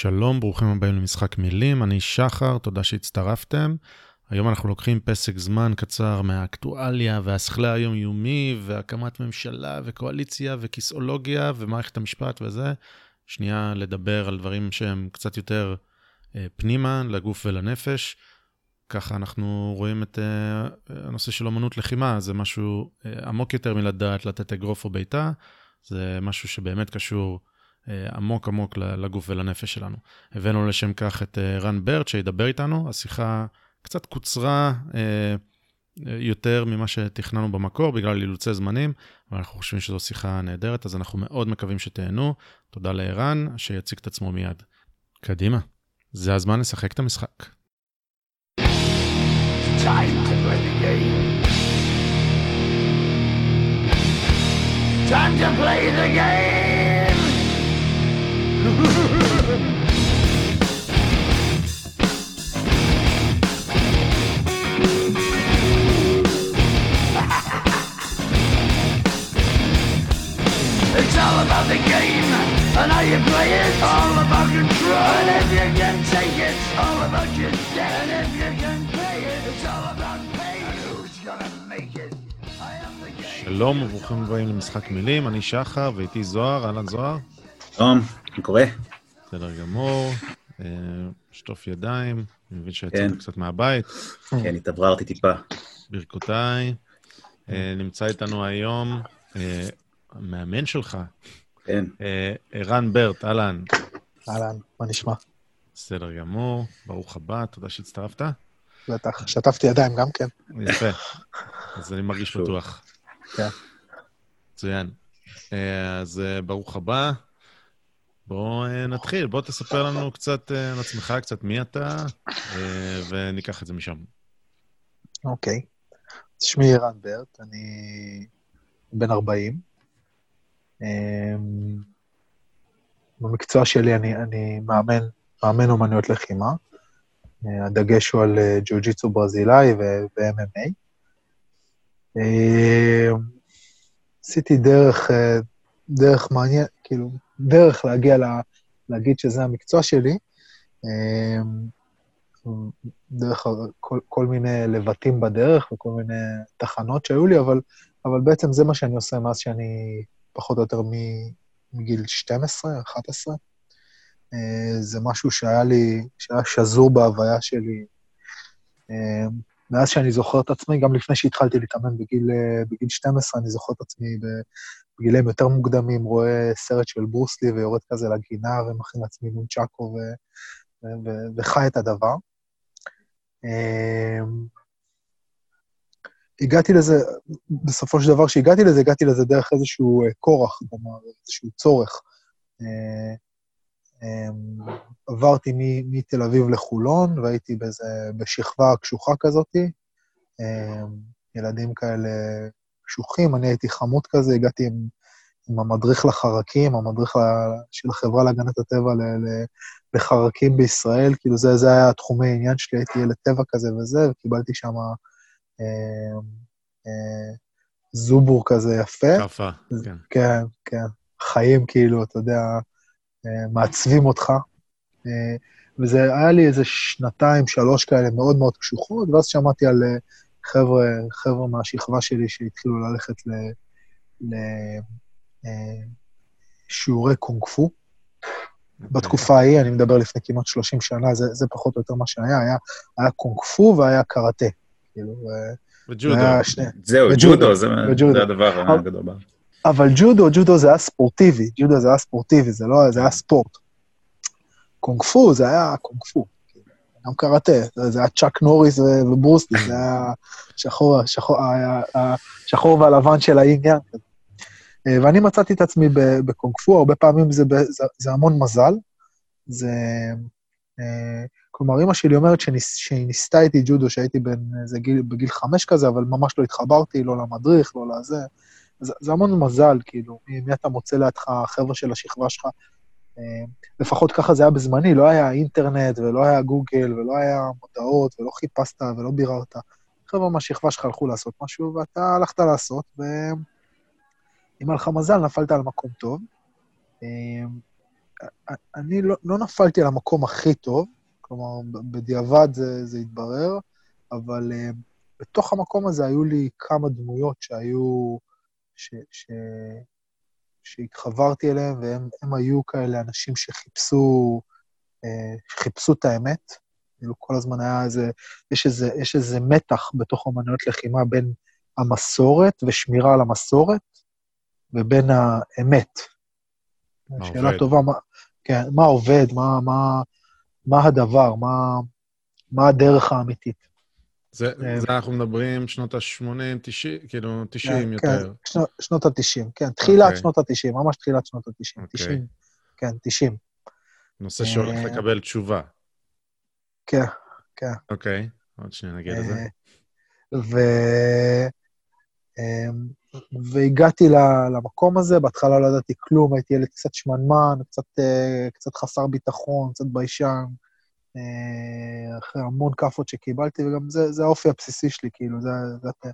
שלום, ברוכים הבאים למשחק מילים, אני שחר, תודה שהצטרפתם. היום אנחנו לוקחים פסק זמן קצר מהאקטואליה והשכלה היומיומי והקמת ממשלה וקואליציה וכיסאולוגיה ומערכת המשפט וזה. שנייה לדבר על דברים שהם קצת יותר אה, פנימה, לגוף ולנפש. ככה אנחנו רואים את אה, הנושא של אמנות לחימה, זה משהו אה, עמוק יותר מלדעת לתת אגרוף או בעיטה, זה משהו שבאמת קשור אה, עמוק עמוק לגוף ולנפש שלנו. הבאנו לשם כך את אה, רן ברט שידבר איתנו, השיחה קצת קוצרה אה, יותר ממה שתכננו במקור בגלל אילוצי זמנים, אבל אנחנו חושבים שזו שיחה נהדרת, אז אנחנו מאוד מקווים שתהנו. תודה לערן, שיציג את עצמו מיד. קדימה, זה הזמן לשחק את המשחק. Time to play the game. Time to play the game. שלום וברוכים הבאים למשחק מילים, אני שחר ואיתי זוהר, אהלן זוהר. שלום, מה קורה? בסדר גמור, אה, שטוף ידיים, אני מבין שיצאת כן. קצת מהבית. כן, התאווררתי טיפה. ברכותיי. אה, נמצא איתנו היום אה, המאמן שלך. כן. ערן ברט, אהלן. אהלן, מה נשמע? בסדר גמור, ברוך הבא, תודה שהצטרפת. בטח, שטפתי ידיים גם כן. יפה, אז אני מרגיש בטוח. כן. מצוין. אז ברוך הבא. בוא נתחיל, בוא תספר לנו קצת על עצמך, קצת מי אתה, וניקח את זה משם. אוקיי. שמי רן ברט, אני בן 40. במקצוע שלי אני, אני מאמן, מאמן אומנויות לחימה. הדגש הוא על ג'ו-ג'יצו ברזילאי ו-MMA. עשיתי דרך, דרך מעניין, כאילו, דרך להגיע לה, להגיד שזה המקצוע שלי, דרך כל, כל מיני לבטים בדרך וכל מיני תחנות שהיו לי, אבל, אבל בעצם זה מה שאני עושה מאז שאני פחות או יותר מגיל 12, 11. זה משהו שהיה לי, שהיה שזור בהוויה שלי מאז שאני זוכר את עצמי, גם לפני שהתחלתי להתאמן בגיל, בגיל 12, אני זוכר את עצמי בגילאים יותר מוקדמים, רואה סרט של ברוסלי ויורד כזה לגינה ומכין לעצמי נונצ'קו ו, ו, ו, וחי את הדבר. אמ, הגעתי לזה, בסופו של דבר, כשהגעתי לזה, הגעתי לזה דרך איזשהו כורח, כלומר, איזשהו צורך. אמ, אמ, עברתי מתל אביב לחולון, והייתי באיזה, בשכבה קשוחה כזאת, ילדים כאלה קשוחים, אני הייתי חמוד כזה, הגעתי עם, עם המדריך לחרקים, המדריך של החברה להגנת הטבע לחרקים בישראל, כאילו זה, זה היה תחומי העניין שלי, הייתי ילד טבע כזה וזה, וקיבלתי שם אה, אה, זובור כזה יפה. קפה, כן. כן, כן. חיים, כאילו, אתה יודע, אה, מעצבים אותך. אה, וזה היה לי איזה שנתיים, שלוש כאלה מאוד מאוד קשוחות, ואז שמעתי על אה, חבר'ה, חבר'ה מהשכבה שלי שהתחילו ללכת לשיעורי קונג פו. בתקופה ההיא, אני מדבר לפני כמעט 30 שנה, זה, זה פחות או יותר מה שהיה, היה, היה קונג פו והיה קראטה. כאילו, וג'ודו. שני... זהו, וג'ודו, זה, וג'ודו. זה הדבר הגדול. אבל ג'ודו, ג'ודו זה היה ספורטיבי, ג'ודו זה היה ספורטיבי, זה לא, זה היה ספורט. קונג פו זה היה קונג פו. גם קראטה, זה היה צ'אק נוריס וברוסלי, זה היה שחור, שחור, השחור והלבן של העניין. ואני מצאתי את עצמי בקונג פו, הרבה פעמים זה, זה, זה המון מזל. זה... כלומר, אימא שלי אומרת שניס, שהיא ניסתה איתי ג'ודו שהייתי בן, זה גיל, בגיל חמש כזה, אבל ממש לא התחברתי, לא למדריך, לא לזה. זה, זה המון מזל, כאילו, מי אתה מוצא לידך, החבר'ה של השכבה שלך. לפחות ככה זה היה בזמני, לא היה אינטרנט ולא היה גוגל ולא היה מודעות ולא חיפשת ולא ביררת. חבר'ה מהשכבה שלך הלכו לעשות משהו ואתה הלכת לעשות, ואם היה לך מזל, נפלת על מקום טוב. אני לא, לא נפלתי על המקום הכי טוב, כלומר, בדיעבד זה, זה התברר, אבל בתוך המקום הזה היו לי כמה דמויות שהיו, ש, ש, שהתחברתי אליהם, והם היו כאלה אנשים שחיפשו, uh, שחיפשו את האמת. כאילו, כל הזמן היה איזה, יש איזה, יש איזה מתח בתוך אמנויות לחימה בין המסורת ושמירה על המסורת, ובין האמת. שאלה טובה, מה, כן, מה עובד, מה, מה, מה הדבר, מה, מה הדרך האמיתית. זה, אה, זה אנחנו מדברים שנות ה-80, 90, כאילו 90 כן, יותר. כן, שנות, שנות ה-90, כן, תחילת okay. אוקיי. שנות ה-90, ממש תחילת שנות ה-90, okay. 90, כן, 90. נושא שהולך אה, לקבל תשובה. כן, כן. אוקיי, עוד שניה נגיע לזה. אה, ו... והגעתי למקום הזה, בהתחלה לא ידעתי כלום, הייתי ילד קצת שמנמן, קצת, קצת חסר ביטחון, קצת ביישן. אה, אחרי המון כאפות שקיבלתי, וגם זה, זה האופי הבסיסי שלי, כאילו, זה... זה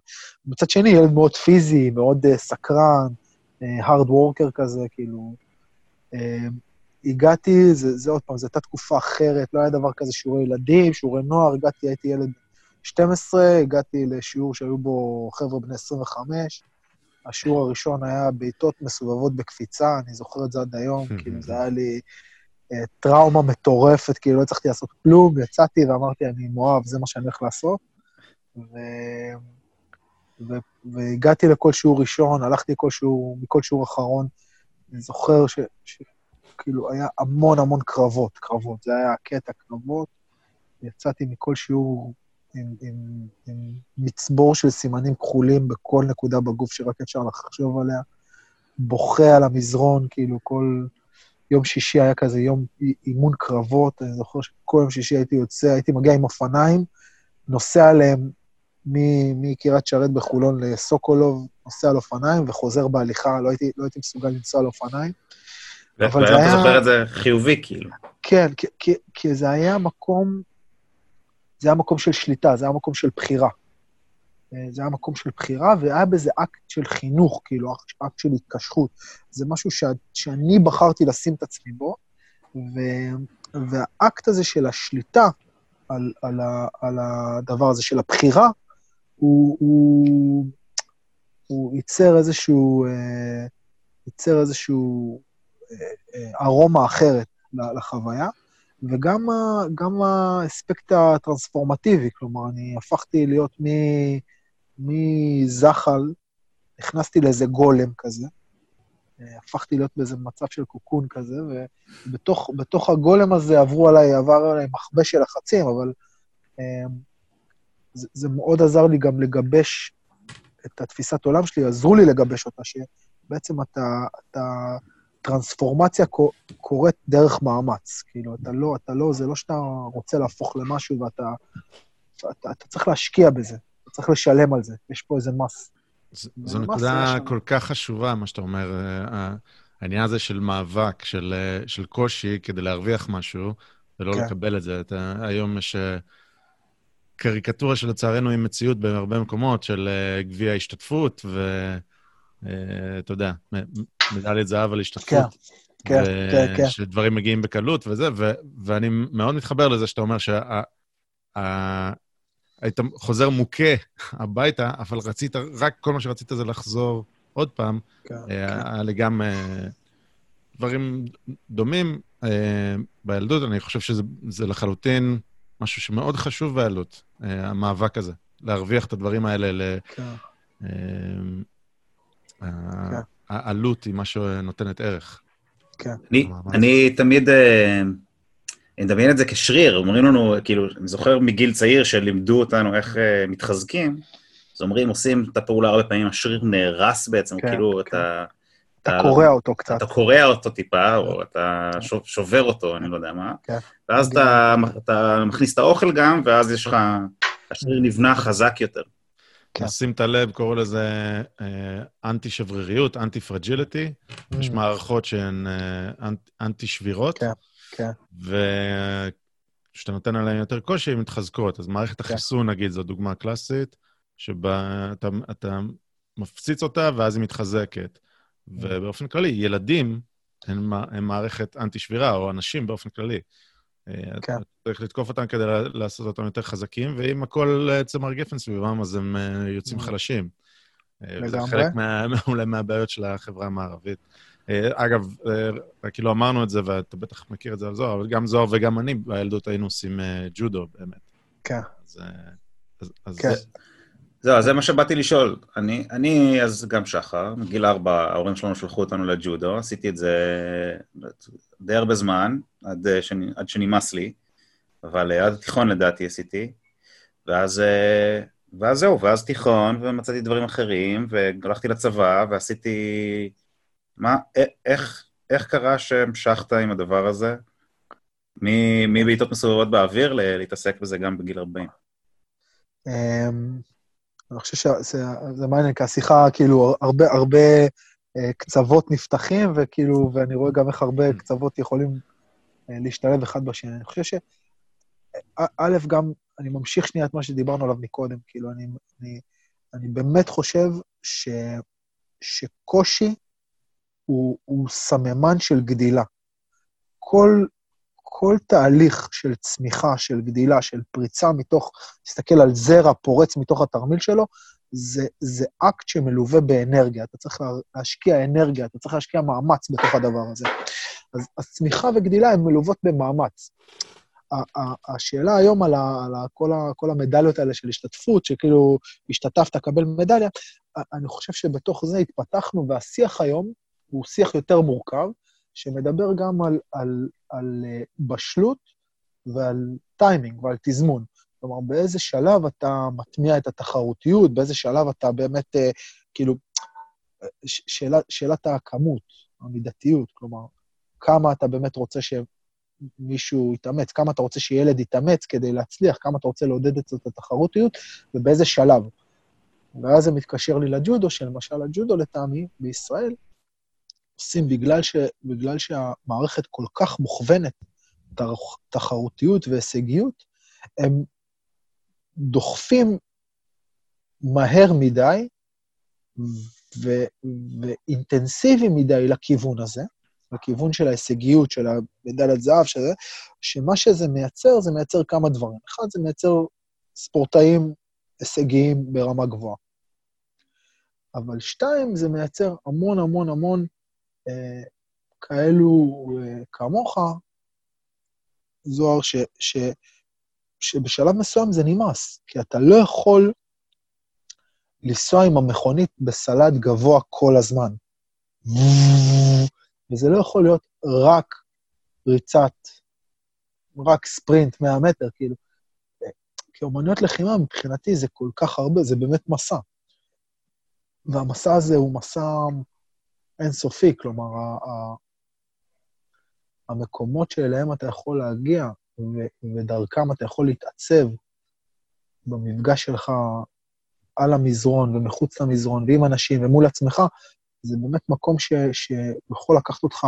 מצד שני, ילד מאוד פיזי, מאוד uh, סקרן, הארד uh, וורקר כזה, כאילו. Uh, הגעתי, זה, זה עוד פעם, זו הייתה תקופה אחרת, לא היה דבר כזה שיעורי ילדים, שיעורי נוער, הגעתי, הייתי ילד 12, הגעתי לשיעור שהיו בו חבר'ה בני 25, השיעור הראשון היה בעיטות מסובבות בקפיצה, אני זוכר את זה עד היום, כאילו זה היה לי טראומה מטורפת, כאילו לא הצלחתי לעשות כלום, יצאתי ואמרתי, אני מואב, זה מה שאני הולך לעשות. ו... ו... והגעתי לכל שיעור ראשון, הלכתי לכל שיעור, מכל שיעור אחרון. אני זוכר ש... ש... כאילו, היה המון המון קרבות, קרבות, זה היה קטע קרבות. יצאתי מכל שיעור עם, עם, עם מצבור של סימנים כחולים בכל נקודה בגוף שרק אפשר לחשוב עליה. בוכה על המזרון, כאילו, כל... יום שישי היה כזה יום אימון קרבות, אני זוכר שכל יום שישי הייתי יוצא, הייתי מגיע עם אופניים, נוסע עליהם מקריית שרת בחולון לסוקולוב, נוסע על אופניים וחוזר בהליכה, לא הייתי, לא הייתי מסוגל לנסוע על אופניים. אבל זה היה... זוכר את זה חיובי, כאילו. כן, כי, כי, כי זה היה מקום, זה היה מקום של שליטה, זה היה מקום של בחירה. אה, זה היה מקום של בחירה, והיה בזה אקט של חינוך, כאילו, אקט של התקשרות. זה משהו ש... שאני בחרתי לשים את עצמי בו, ו... והאקט הזה של השליטה על, על, ה... על הדבר הזה, של הבחירה, הוא, הוא, הוא ייצר איזשהו, אה, ייצר איזשהו אה, ארומה אחרת לחוויה. וגם גם האספקט הטרנספורמטיבי, כלומר, אני הפכתי להיות מ... מזחל, נכנסתי לאיזה גולם כזה, אה, הפכתי להיות באיזה מצב של קוקון כזה, ובתוך הגולם הזה עברו עליי, עבר עליי מכבש של לחצים, אבל אה, זה, זה מאוד עזר לי גם לגבש את התפיסת עולם שלי, עזרו לי לגבש אותה, שבעצם אתה, אתה טרנספורמציה קורית דרך מאמץ. כאילו, אתה לא, אתה לא, זה לא שאתה רוצה להפוך למשהו ואתה... אתה, אתה צריך להשקיע בזה. צריך לשלם על זה, יש פה איזה מס. זו נקודה כל כך חשובה, מה שאתה אומר, אה, העניין הזה של מאבק, של, אה, של קושי כדי להרוויח משהו, ולא כן. לקבל את זה. אתה, היום יש אה, קריקטורה שלצערנו היא מציאות בהרבה מקומות, של גביע השתתפות, ואתה יודע, מדליית זהב על השתתפות. כן, כן, כן, כן. שדברים מגיעים בקלות וזה, ו, ואני מאוד מתחבר לזה שאתה אומר שה... היית חוזר מוכה הביתה, אבל רצית, רק כל מה שרצית זה לחזור עוד פעם. כן, אה, כן. היה לי גם אה, דברים דומים אה, בילדות, אני חושב שזה לחלוטין משהו שמאוד חשוב בילדות, המאבק הזה, להרוויח את הדברים האלה ל... כן. העלות היא מה שנותנת ערך. כן. אני תמיד... אני מדמיין את זה כשריר, אומרים לנו, כאילו, אני זוכר מגיל צעיר שלימדו אותנו איך uh, מתחזקים, אז אומרים, עושים את הפעולה הרבה פעמים, השריר נהרס בעצם, כן, כאילו, כן. אתה... אתה קורע אותו קצת. אתה קורע אותו טיפה, או אתה שובר אותו, אני לא יודע מה. כן. ואז אתה, אתה מכניס את האוכל גם, ואז יש לך, השריר נבנה חזק יותר. כן. נשים את הלב, קוראים לזה אה, אנטי-שבריריות, אנטי-פרג'יליטי. יש mm. מערכות שהן אה, אנטי-שבירות. כן. כן. וכשאתה נותן עליהן יותר קושי, הן מתחזקות. אז מערכת כן. החיסון, נגיד, זו דוגמה קלאסית, שבה אתה, אתה מפציץ אותה ואז היא מתחזקת. Mm. ובאופן כללי, ילדים, הם, הם מערכת אנטי-שבירה, או אנשים באופן כללי. אה, כן. צריך לתקוף אותם כדי לעשות אותם יותר חזקים, ואם הכל צמר גפן סביבם, אז הם אה, יוצאים חלשים. לגמרי. וזה חלק מה, אולי מהבעיות של החברה המערבית. אגב, כאילו אמרנו את זה, ואתה בטח מכיר את זה על זוהר, אבל גם זוהר וגם אני בילדות היינו עושים ג'ודו, באמת. כן. אז, כן. זה... זהו, זה מה שבאתי לשאול. אני, אני אז גם שחר, מגיל ארבע ההורים שלנו שלחו אותנו לג'ודו, עשיתי את זה די הרבה זמן, עד, שאני, עד שנמאס לי, אבל עד התיכון לדעתי עשיתי, ואז, ואז זהו, ואז תיכון, ומצאתי דברים אחרים, והלכתי לצבא, ועשיתי... מה, איך, איך קרה שהמשכת עם הדבר הזה? מבעיטות מסובבות באוויר להתעסק בזה גם בגיל 40? אני חושב שזה מעניין, כי השיחה, כאילו, הרבה, הרבה אה, קצוות נפתחים, וכאילו, ואני רואה גם איך הרבה mm. קצוות יכולים אה, להשתלב אחד בשני. אני חושב ש... א', גם, אני ממשיך שנייה את מה שדיברנו עליו מקודם, כאילו, אני, אני, אני באמת חושב ש, שקושי הוא, הוא סממן של גדילה. כל כל תהליך של צמיחה, של גדילה, של פריצה מתוך, תסתכל על זרע פורץ מתוך התרמיל שלו, זה, זה אקט שמלווה באנרגיה. אתה צריך להשקיע אנרגיה, אתה צריך להשקיע מאמץ בתוך הדבר הזה. אז, אז צמיחה וגדילה הן מלוות במאמץ. השאלה היום על, ה, על ה, כל, ה, כל המדליות האלה של השתתפות, שכאילו השתתפת, קבל מדליה, אני חושב שבתוך זה התפתחנו, והשיח היום הוא שיח יותר מורכב, שמדבר גם על, על, על אה, בשלות ועל טיימינג ועל תזמון. כלומר, באיזה שלב אתה מטמיע את התחרותיות, באיזה שלב אתה באמת, אה, כאילו, שאלה, שאלת הכמות, המידתיות, כלומר, כמה אתה באמת רוצה שמישהו יתאמץ, כמה אתה רוצה שילד יתאמץ כדי להצליח, כמה אתה רוצה לעודד את התחרותיות, ובאיזה שלב. ואז זה מתקשר לי לג'ודו, שלמשל הג'ודו לטעמי, בישראל, עושים בגלל, ש, בגלל שהמערכת כל כך מוכוונת תחרותיות והישגיות, הם דוחפים מהר מדי ו, ואינטנסיבי מדי לכיוון הזה, לכיוון של ההישגיות, של המדליית זהב, שזה, שמה שזה מייצר, זה מייצר כמה דברים. אחד, זה מייצר ספורטאים הישגיים ברמה גבוהה. אבל שתיים, זה מייצר המון המון המון כאלו אה, כמוך, זוהר, ש, ש, שבשלב מסוים זה נמאס, כי אתה לא יכול לנסוע עם המכונית בסלט גבוה כל הזמן. וזה לא יכול להיות רק ריצת, רק ספרינט 100 מטר, כאילו. כי אומנויות לחימה, מבחינתי זה כל כך הרבה, זה באמת מסע. והמסע הזה הוא מסע אינסופי, כלומר, המקומות שאליהם אתה יכול להגיע ודרכם אתה יכול להתעצב במפגש שלך על המזרון ומחוץ למזרון ועם אנשים ומול עצמך, זה באמת מקום ש, שיכול לקחת אותך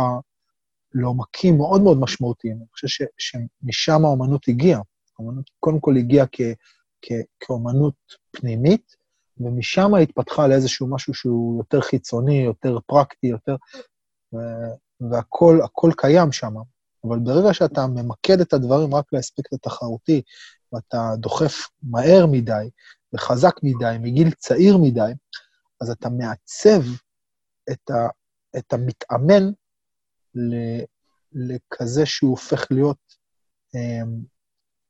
לעומקים מאוד מאוד משמעותיים. אני חושב ש, שמשם האומנות הגיעה. האומנות קודם כל הגיעה כ, כאומנות פנימית, ומשם התפתחה לאיזשהו משהו שהוא יותר חיצוני, יותר פרקטי, יותר... והכול הכל קיים שם. אבל ברגע שאתה ממקד את הדברים רק לאספקט התחרותי, ואתה דוחף מהר מדי וחזק מדי, מגיל צעיר מדי, אז אתה מעצב את, ה, את המתאמן ל, לכזה שהוא הופך להיות אה,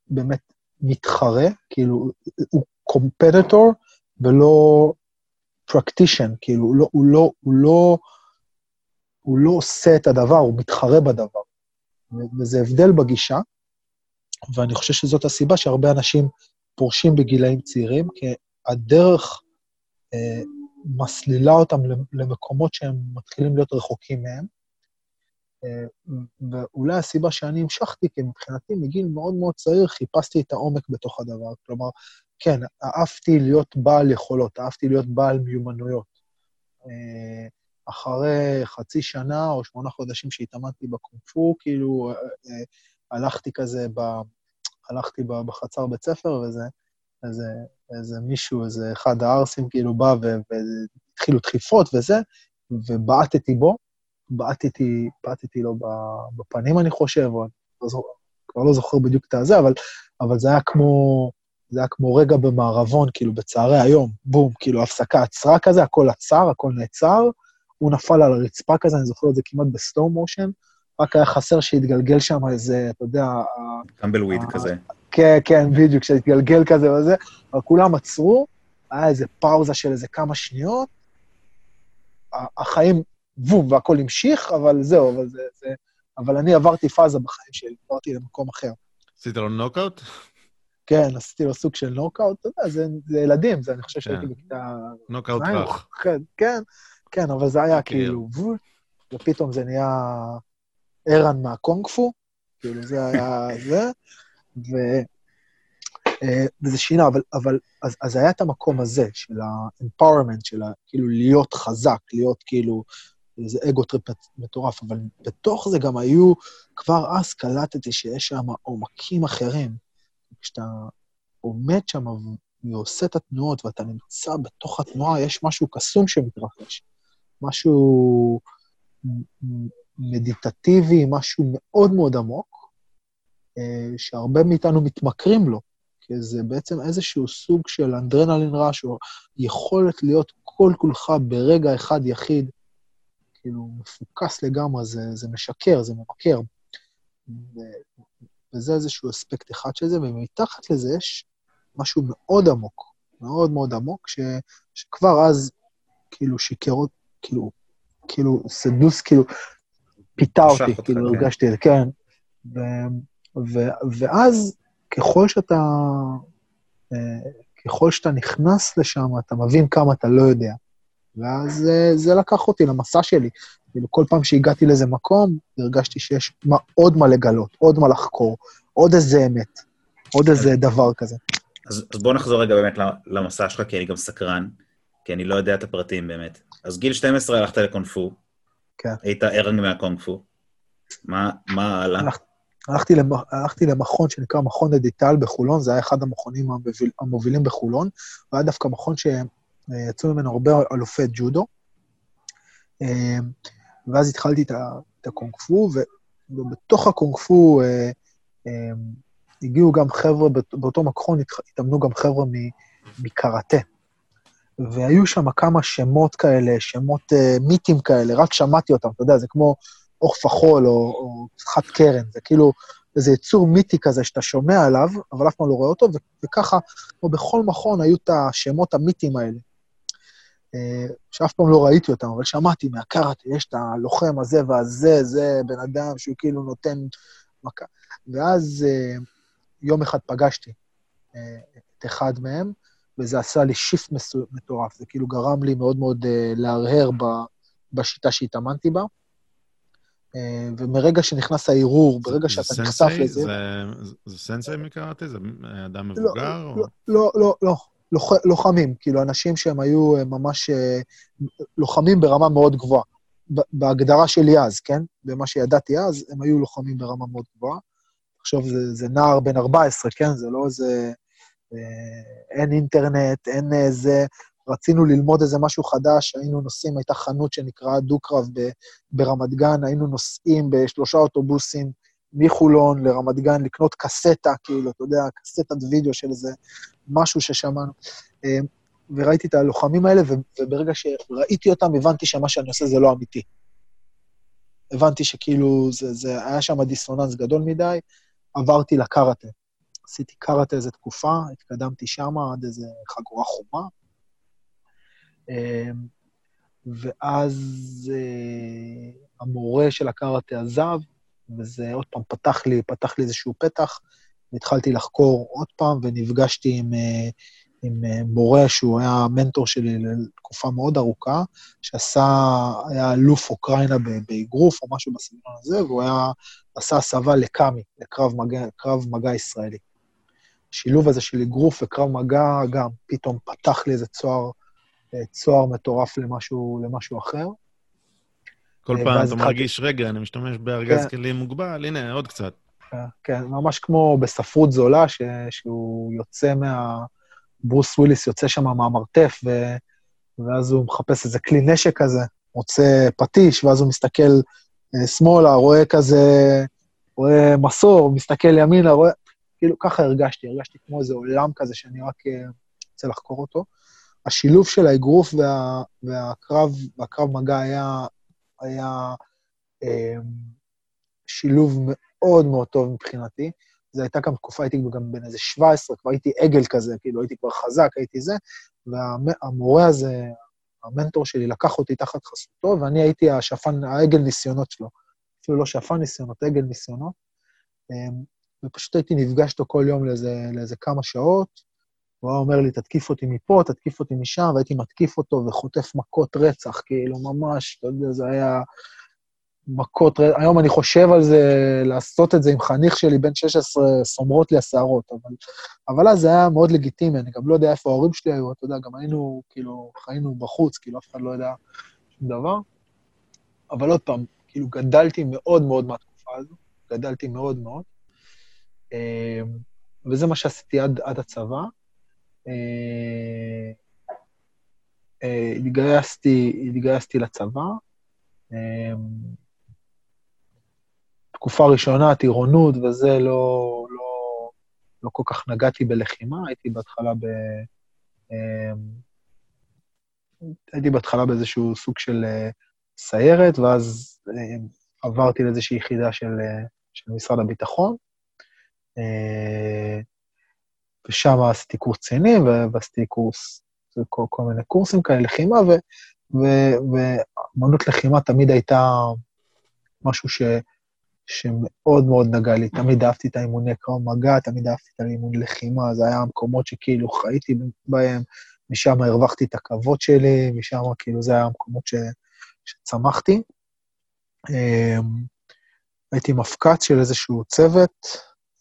באמת מתחרה, כאילו, הוא קומפטטור, ולא practitioner, כאילו, הוא לא, הוא, לא, הוא, לא, הוא לא עושה את הדבר, הוא מתחרה בדבר. וזה הבדל בגישה, ואני חושב שזאת הסיבה שהרבה אנשים פורשים בגילאים צעירים, כי הדרך אה, מסלילה אותם למקומות שהם מתחילים להיות רחוקים מהם. אה, ואולי הסיבה שאני המשכתי, כי מבחינתי מגיל מאוד מאוד צעיר חיפשתי את העומק בתוך הדבר. כלומר, כן, אהבתי להיות בעל יכולות, אהבתי להיות בעל מיומנויות. אה, אחרי חצי שנה או שמונה חודשים שהתאמנתי בקונפו, כאילו, אה, אה, הלכתי כזה, ב, הלכתי בחצר בית ספר, וזה, איזה, איזה מישהו, איזה אחד הערסים, כאילו, בא והתחילו דחיפות וזה, ובעטתי בו, בעטתי, בעטתי לו בפנים, אני חושב, או אני לא זוכר, כבר לא זוכר בדיוק את הזה, אבל, אבל זה היה כמו, זה היה כמו רגע במערבון, כאילו, בצהרי היום, בום, כאילו, הפסקה עצרה כזה, הכל עצר, הכל נעצר, הוא נפל על הרצפה כזה, אני זוכר את זה כמעט בסלואו מושן, רק היה חסר שיתגלגל שם איזה, אתה יודע... טמבל וויד כזה. כן, כן, בדיוק, שהתגלגל כזה וזה, אבל כולם עצרו, היה איזה פאוזה של איזה כמה שניות, החיים, בום, והכל המשיך, אבל זהו, אבל זה, זה... אבל אני עברתי פאזה בחיים שלי, עברתי למקום אחר. עשית לו נוקאוט? כן, עשיתי לו סוג של נוקאוט, אתה יודע, זה, זה ילדים, זה אני חושב שהייתי כן. בכיתה... נוקאוט רך. כן, כן, כן, אבל זה היה כאילו, ופתאום זה נהיה ערן מהקונג פו, כאילו זה היה זה, ו... אה, וזה שינה, אבל, אבל אז, אז היה את המקום הזה של ה-empowerment, של ה, כאילו להיות חזק, להיות כאילו, איזה ego trip מטורף, אבל בתוך זה גם היו, כבר אז קלטתי שיש שם עומקים אחרים. כשאתה עומד שם ועושה את התנועות ואתה נמצא בתוך התנועה, יש משהו קסום שמתרחש. משהו מדיטטיבי, משהו מאוד מאוד עמוק, אה, שהרבה מאיתנו מתמכרים לו, כי זה בעצם איזשהו סוג של אנדרנלין רעש, או יכולת להיות כל כולך ברגע אחד יחיד, כאילו, מפוקס לגמרי, זה, זה משקר, זה ממכר. וזה איזשהו אספקט אחד של זה, ומתחת לזה יש משהו מאוד עמוק, מאוד מאוד עמוק, ש, שכבר אז, כאילו, שיקר, כאילו, כאילו, סדוס, כאילו, פיתה אותי, כאילו, כן. הרגשתי, כן. ו, ו, ואז, ככל שאתה, אה, ככל שאתה נכנס לשם, אתה מבין כמה אתה לא יודע. ואז אה, זה לקח אותי למסע שלי. כאילו, כל פעם שהגעתי לאיזה מקום, הרגשתי שיש מה, עוד מה לגלות, עוד מה לחקור, עוד איזה אמת, עוד איזה דבר כזה. אז, אז בוא נחזור רגע באמת למסע שלך, כי אני גם סקרן, כי אני לא יודע את הפרטים באמת. אז גיל 12 הלכת לקונפו, כן. היית ערנג מהקונג-פו. מה, מה הלאה? הלכ, הלכתי, למ, הלכתי למכון שנקרא מכון אדיטל בחולון, זה היה אחד המכונים המוביל, המובילים בחולון, והיה דווקא מכון שיצאו ממנו הרבה אלופי ג'ודו. אה, ואז התחלתי את הקונג-פו, ובתוך הקונג-פו אה, אה, הגיעו גם חבר'ה, באותו מכון התאמנו גם חבר'ה מקראטה. והיו שם כמה שמות כאלה, שמות מיתיים כאלה, רק שמעתי אותם, אתה יודע, זה כמו עוף החול או, או חד קרן, זה כאילו איזה יצור מיתי כזה שאתה שומע עליו, אבל אף פעם לא רואה אותו, וככה, כמו בכל מכון, היו את השמות המיתים האלה. Uh, שאף פעם לא ראיתי אותם, אבל שמעתי מהקארטה, יש את הלוחם הזה והזה, זה בן אדם שהוא כאילו נותן מכה. ואז uh, יום אחד פגשתי uh, את אחד מהם, וזה עשה לי שיפט מטורף. זה כאילו גרם לי מאוד מאוד להרהר בשיטה שהתאמנתי בה. ומרגע שנכנס הערעור, ברגע שאתה סנסי, נחשף לזה... זה, זה סנסי מקראטה? זה אדם לא, מבוגר? לא, או... לא, לא, לא, לוח, לוחמים, כאילו אנשים שהם היו ממש uh, לוחמים ברמה מאוד גבוהה. בהגדרה שלי אז, כן? במה שידעתי אז, הם היו לוחמים ברמה מאוד גבוהה. עכשיו, זה, זה נער בן 14, כן? זה לא איזה... אה, אין אינטרנט, אין איזה... רצינו ללמוד איזה משהו חדש, היינו נוסעים, הייתה חנות שנקראה דו-קרב ברמת גן, היינו נוסעים בשלושה אוטובוסים מחולון לרמת גן לקנות קסטה, כאילו, אתה יודע, קסטת וידאו של איזה משהו ששמענו. אה, וראיתי את הלוחמים האלה, וברגע שראיתי אותם, הבנתי שמה שאני עושה זה לא אמיתי. הבנתי שכאילו, זה, זה היה שם דיסוננס גדול מדי, עברתי לקראטה. עשיתי קארטה איזה תקופה, התקדמתי שם עד איזה חגורה חומה. אמ, ואז אה, המורה של הקארטה עזב, וזה עוד פעם פתח לי, פתח לי איזשהו פתח, והתחלתי לחקור עוד פעם, ונפגשתי עם, אה, עם אה, מורה שהוא היה המנטור שלי לתקופה מאוד ארוכה, שעשה, היה אלוף אוקראינה באגרוף או משהו בסגנון הזה, והוא היה, עשה הסבה לקאמי, לקרב מגע, מגע ישראלי. השילוב הזה של אגרוף וקרב מגע גם פתאום פתח לי איזה צוהר, אה, צוהר מטורף למשהו, למשהו אחר. כל אה, פעם אתה מרגיש, רגע, אני משתמש בארגז כן. כלים מוגבל, הנה, עוד קצת. כן, כן ממש כמו בספרות זולה, ש... שהוא יוצא מה... ברוס וויליס יוצא שם מהמרתף, ו... ואז הוא מחפש איזה כלי נשק כזה, מוצא פטיש, ואז הוא מסתכל אה, שמאלה, רואה כזה, רואה מסור, מסתכל ימינה, רואה... כאילו, ככה הרגשתי, הרגשתי כמו איזה עולם כזה שאני רק אה, רוצה לחקור אותו. השילוב של האגרוף וה, והקרב, והקרב מגע היה, היה אה, שילוב מאוד מאוד טוב מבחינתי. זו הייתה גם תקופה, הייתי גם בן איזה 17, כבר הייתי עגל כזה, כאילו הייתי כבר חזק, הייתי זה, והמורה הזה, המנטור שלי, לקח אותי תחת חסותו, ואני הייתי השפן, העגל ניסיונות שלו. אפילו לא שפן ניסיונות, עגל ניסיונות. אמ, ופשוט הייתי נפגש איתו כל יום לאיזה, לאיזה כמה שעות, הוא היה אומר לי, תתקיף אותי מפה, תתקיף אותי משם, והייתי מתקיף אותו וחוטף מכות רצח, כאילו, ממש, אתה יודע, זה היה מכות, היום אני חושב על זה, לעשות את זה עם חניך שלי בן 16, סומרות לי השערות, אבל, אבל אז זה היה מאוד לגיטימי, אני גם לא יודע איפה ההורים שלי היו, אתה יודע, גם היינו, כאילו, חיינו בחוץ, כאילו, אף אחד לא יודע שום דבר. אבל עוד פעם, כאילו, גדלתי מאוד מאוד מהתקופה הזו, גדלתי מאוד מאוד, אמ, וזה מה שעשיתי עד, עד הצבא. אה, אה, התגייסתי, התגייסתי לצבא. אמ, תקופה ראשונה, טירונות וזה, לא, לא, לא כל כך נגעתי בלחימה, הייתי בהתחלה ב... הייתי בהתחלה באיזשהו סוג של אה, סיירת, ואז עברתי לאיזושהי יחידה של, אה, של משרד הביטחון, אה, ושם עשיתי קורס קצינים, ועשיתי קורס, כל, כל מיני קורסים כאלה, לחימה, ואמנות לחימה תמיד הייתה משהו ש... שמאוד מאוד נגע לי. תמיד אהבתי את האימוני קרב מגע, תמיד אהבתי את האימון לחימה, זה היה המקומות שכאילו חייתי בהם, משם הרווחתי את הכבוד שלי, משם כאילו זה היה המקומות ש, שצמחתי. אמ, הייתי מפקץ של איזשהו צוות,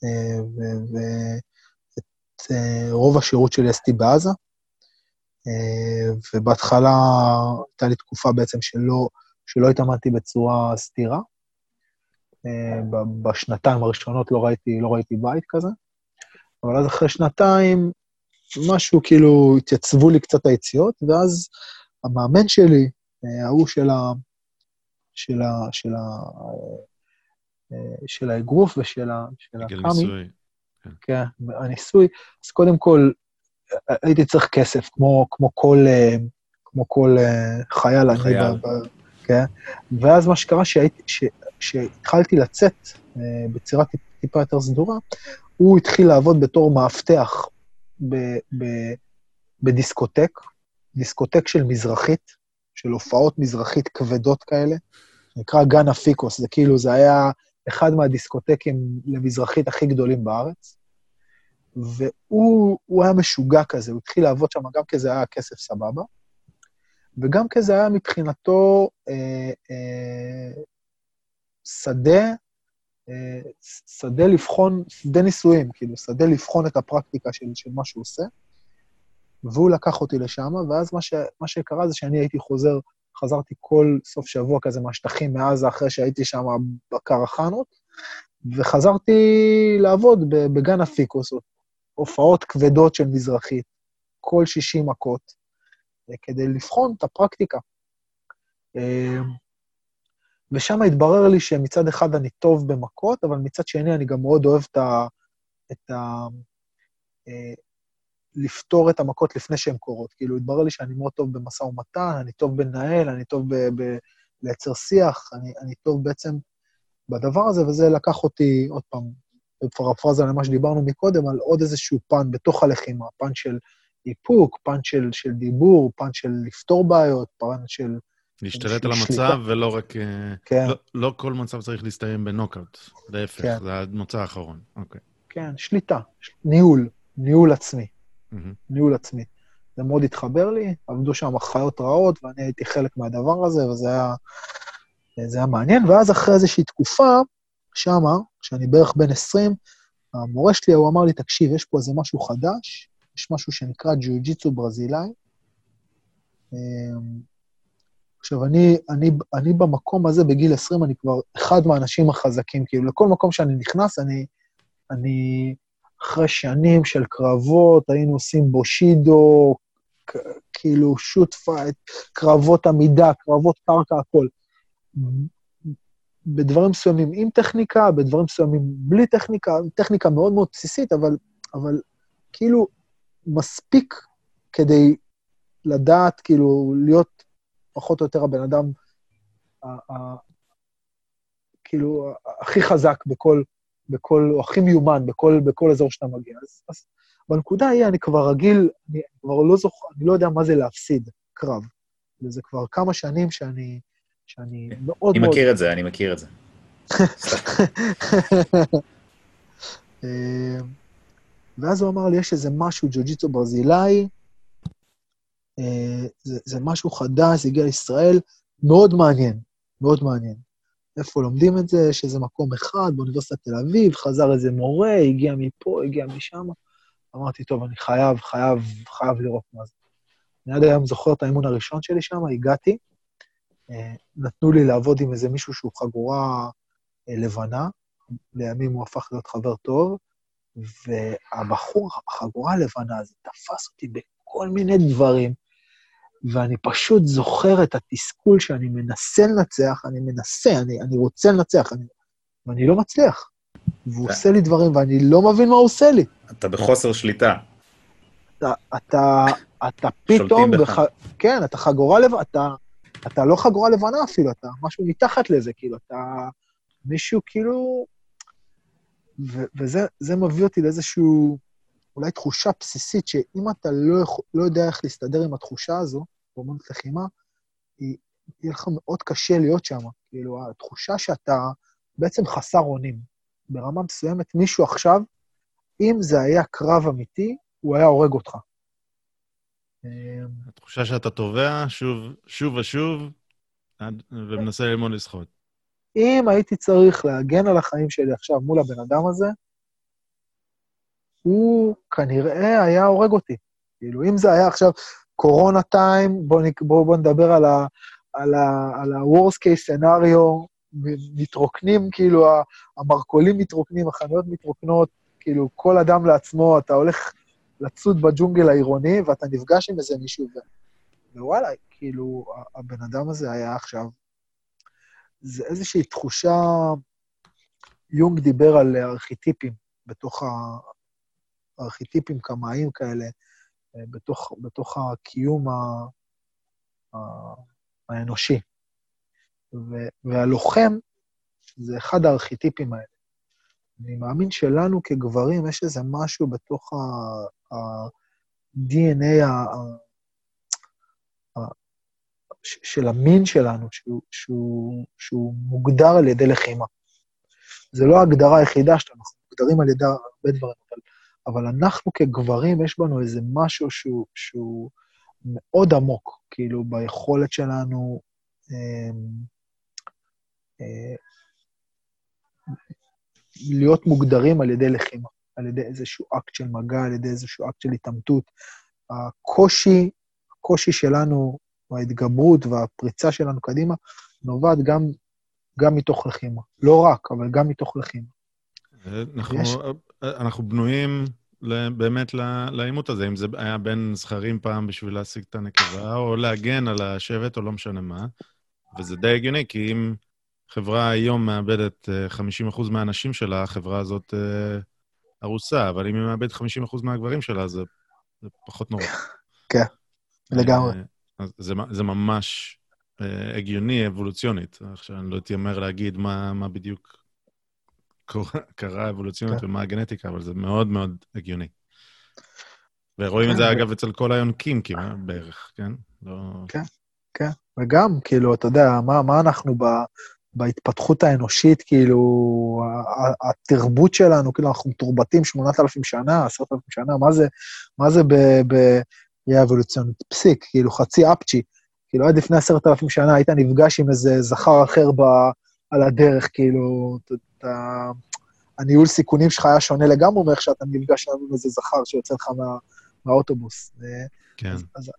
אה, ואת אה, רוב השירות שלי עשיתי בעזה, אה, ובהתחלה הייתה לי תקופה בעצם שלא, שלא התאמנתי בצורה סתירה. אה, בשנתיים הראשונות לא ראיתי, לא ראיתי בית כזה, אבל אז אחרי שנתיים, משהו כאילו, התייצבו לי קצת היציאות, ואז המאמן שלי, אה, ההוא של ה... של ה... של ה... אה, של האגרוף ושל ה... של הקאמי. כן. כן, הניסוי. אז קודם כל, הייתי צריך כסף, כמו, כמו כל, כמו כל חייל. חייל. אני, כן? ואז מה שקרה, שהייתי, כשהתחלתי לצאת אה, בצורה טיפה יותר סדורה, הוא התחיל לעבוד בתור מאבטח ב- ב- בדיסקוטק, דיסקוטק של מזרחית, של הופעות מזרחית כבדות כאלה, נקרא גן אפיקוס, זה כאילו, זה היה אחד מהדיסקוטקים למזרחית הכי גדולים בארץ, והוא היה משוגע כזה, הוא התחיל לעבוד שם גם כי זה היה כסף סבבה, וגם כי זה היה מבחינתו אה, אה, שדה, אה, שדה לבחון, שדה ניסויים, כאילו, שדה לבחון את הפרקטיקה של, של מה שהוא עושה. והוא לקח אותי לשם, ואז מה, ש, מה שקרה זה שאני הייתי חוזר, חזרתי כל סוף שבוע כזה מהשטחים מעזה, אחרי שהייתי שם בקרחנות, וחזרתי לעבוד בגן הפיקוס, הופעות כבדות של מזרחית, כל 60 מכות, כדי לבחון את הפרקטיקה. אה, ושם התברר לי שמצד אחד אני טוב במכות, אבל מצד שני אני גם מאוד אוהב את ה... את ה אה, לפתור את המכות לפני שהן קורות. כאילו, התברר לי שאני מאוד טוב במשא ומתן, אני טוב בנהל, אני טוב בלייצר שיח, אני, אני טוב בעצם בדבר הזה, וזה לקח אותי, עוד פעם, בפרפרזה למה שדיברנו מקודם, על עוד איזשהו פן בתוך הלחימה, פן של איפוק, פן של, של דיבור, פן של לפתור בעיות, פן של... להשתלט על המצב ולא רק... אה, כן. לא, לא כל מצב צריך להסתיים בנוקאוט, להפך, כן. זה המוצא האחרון. אוקיי. כן, שליטה, ניהול, ניהול עצמי. Mm-hmm. ניהול עצמי. זה מאוד התחבר לי, עבדו שם חיות רעות, ואני הייתי חלק מהדבר הזה, וזה היה, זה היה מעניין. ואז אחרי איזושהי תקופה, שמה, כשאני בערך בן 20, המורה שלי, הוא אמר לי, תקשיב, יש פה איזה משהו חדש, יש משהו שנקרא ג'יוג'יצו ברזילאי. אמ, עכשיו, אני, אני, אני במקום הזה, בגיל 20, אני כבר אחד מהאנשים החזקים. כאילו, לכל מקום שאני נכנס, אני, אני אחרי שנים של קרבות, היינו עושים בושידו, כאילו shoot fight, קרבות עמידה, קרבות קרקע, הכל. בדברים מסוימים עם טכניקה, בדברים מסוימים בלי טכניקה, טכניקה מאוד מאוד בסיסית, אבל, אבל כאילו מספיק כדי לדעת, כאילו, להיות פחות או יותר הבן אדם, ה, ה, כאילו, הכי חזק בכל, בכל, או הכי מיומן בכל, בכל אזור שאתה מגיע. אז, אז בנקודה ההיא אני כבר רגיל, אני כבר לא זוכר, אני לא יודע מה זה להפסיד קרב. וזה כבר כמה שנים שאני, שאני מאוד אני מאוד... מכיר את זה, אני מכיר את זה. אה, ואז הוא אמר לי, יש איזה משהו, ג'ו-ג'יצו ברזילאי, אה, זה, זה משהו חדש, זה הגיע לישראל, מאוד מעניין, מאוד מעניין. איפה לומדים את זה? יש איזה מקום אחד באוניברסיטת תל אביב, חזר איזה מורה, הגיע מפה, הגיע משם. אמרתי, טוב, אני חייב, חייב, חייב לראות מה זה. אני עד היום זוכר את האימון הראשון שלי שם, הגעתי, אה, נתנו לי לעבוד עם איזה מישהו שהוא חגורה אה, לבנה, לימים הוא הפך להיות חבר טוב, והבחור, החגורה הלבנה הזה, תפס אותי בכל מיני דברים, ואני פשוט זוכר את התסכול שאני מנסה לנצח, אני מנסה, אני, אני רוצה לנצח, אני, ואני לא מצליח. והוא עושה לי דברים, ואני לא מבין מה הוא עושה לי. אתה בחוסר שליטה. אתה, אתה, אתה פתאום, בח... כן, אתה חגורה לבנה, אתה, אתה לא חגורה לבנה אפילו, אתה משהו מתחת לזה, כאילו, אתה מישהו כאילו... ו, וזה מביא אותי לאיזשהו, אולי תחושה בסיסית, שאם אתה לא, לא יודע איך להסתדר עם התחושה הזו, באמנות לחימה, היא, יהיה לך מאוד קשה להיות שם. כאילו, התחושה שאתה בעצם חסר אונים. ברמה מסוימת, מישהו עכשיו, אם זה היה קרב אמיתי, הוא היה הורג אותך. התחושה שאתה תובע שוב, שוב ושוב, ומנסה ללמוד לשחות. אם הייתי צריך להגן על החיים שלי עכשיו מול הבן אדם הזה, הוא כנראה היה הורג אותי. כאילו, אם זה היה עכשיו קורונה טיים, בואו בוא, בוא נדבר על ה... על ה-Worst case scenario, מתרוקנים, כאילו, המרכולים מתרוקנים, החנויות מתרוקנות, כאילו, כל אדם לעצמו, אתה הולך לצוד בג'ונגל העירוני, ואתה נפגש עם איזה מישהו, ו... ווואלה, כאילו, הבן אדם הזה היה עכשיו... זה איזושהי תחושה... יונג דיבר על ארכיטיפים בתוך הארכיטיפים קמאיים כאלה, בתוך, בתוך הקיום ה... ה... האנושי. ו... והלוחם זה אחד הארכיטיפים האלה. אני מאמין שלנו כגברים יש איזה משהו בתוך ה-DNA ה... של המין שלנו, שהוא, שהוא, שהוא מוגדר על ידי לחימה. זה לא ההגדרה היחידה שלנו, אנחנו מוגדרים על ידי הרבה דברים, אבל, אבל אנחנו כגברים, יש בנו איזה משהו שהוא, שהוא מאוד עמוק, כאילו, ביכולת שלנו אה, אה, להיות מוגדרים על ידי לחימה, על ידי איזשהו אקט של מגע, על ידי איזשהו אקט של התעמתות. הקושי, הקושי שלנו, ההתגברות והפריצה שלנו קדימה, נובעת גם, גם מתוך לחימה. לא רק, אבל גם מתוך לחימה. אנחנו, יש... אנחנו בנויים באמת לעימות הזה, אם זה היה בין זכרים פעם בשביל להשיג את הנקבה, או להגן על השבט, או לא משנה מה. וזה די הגיוני, כי אם חברה היום מאבדת 50% אה, מהאנשים שלה, החברה הזאת אה, הרוסה, אבל אם היא מאבדת 50% מהגברים שלה, זה, זה פחות נורא. כן, לגמרי. אה, זה, זה ממש הגיוני אבולוציונית. עכשיו, אני לא אתיימר להגיד מה, מה בדיוק קרה אבולוציונית כן. ומה הגנטיקה, אבל זה מאוד מאוד הגיוני. ורואים את זה, כן, אגב, אצל כל היונקים כמעט, בערך, כן? לא... כן, כן. וגם, כאילו, אתה יודע, מה, מה אנחנו ב... בהתפתחות האנושית, כאילו, התרבות שלנו, כאילו, אנחנו מתורבתים 8,000 שנה, 10,000 שנה, מה זה, מה זה בראייה אבולוציונית? פסיק, כאילו, חצי אפצ'י. כאילו, עד לפני 10,000 שנה היית נפגש עם איזה זכר אחר ב, על הדרך, כאילו, אתה, הניהול סיכונים שלך היה שונה לגמרי מאיך שאתה נפגש עם איזה זר שיוצא לך מה, מהאוטובוס. כן. אז, אז,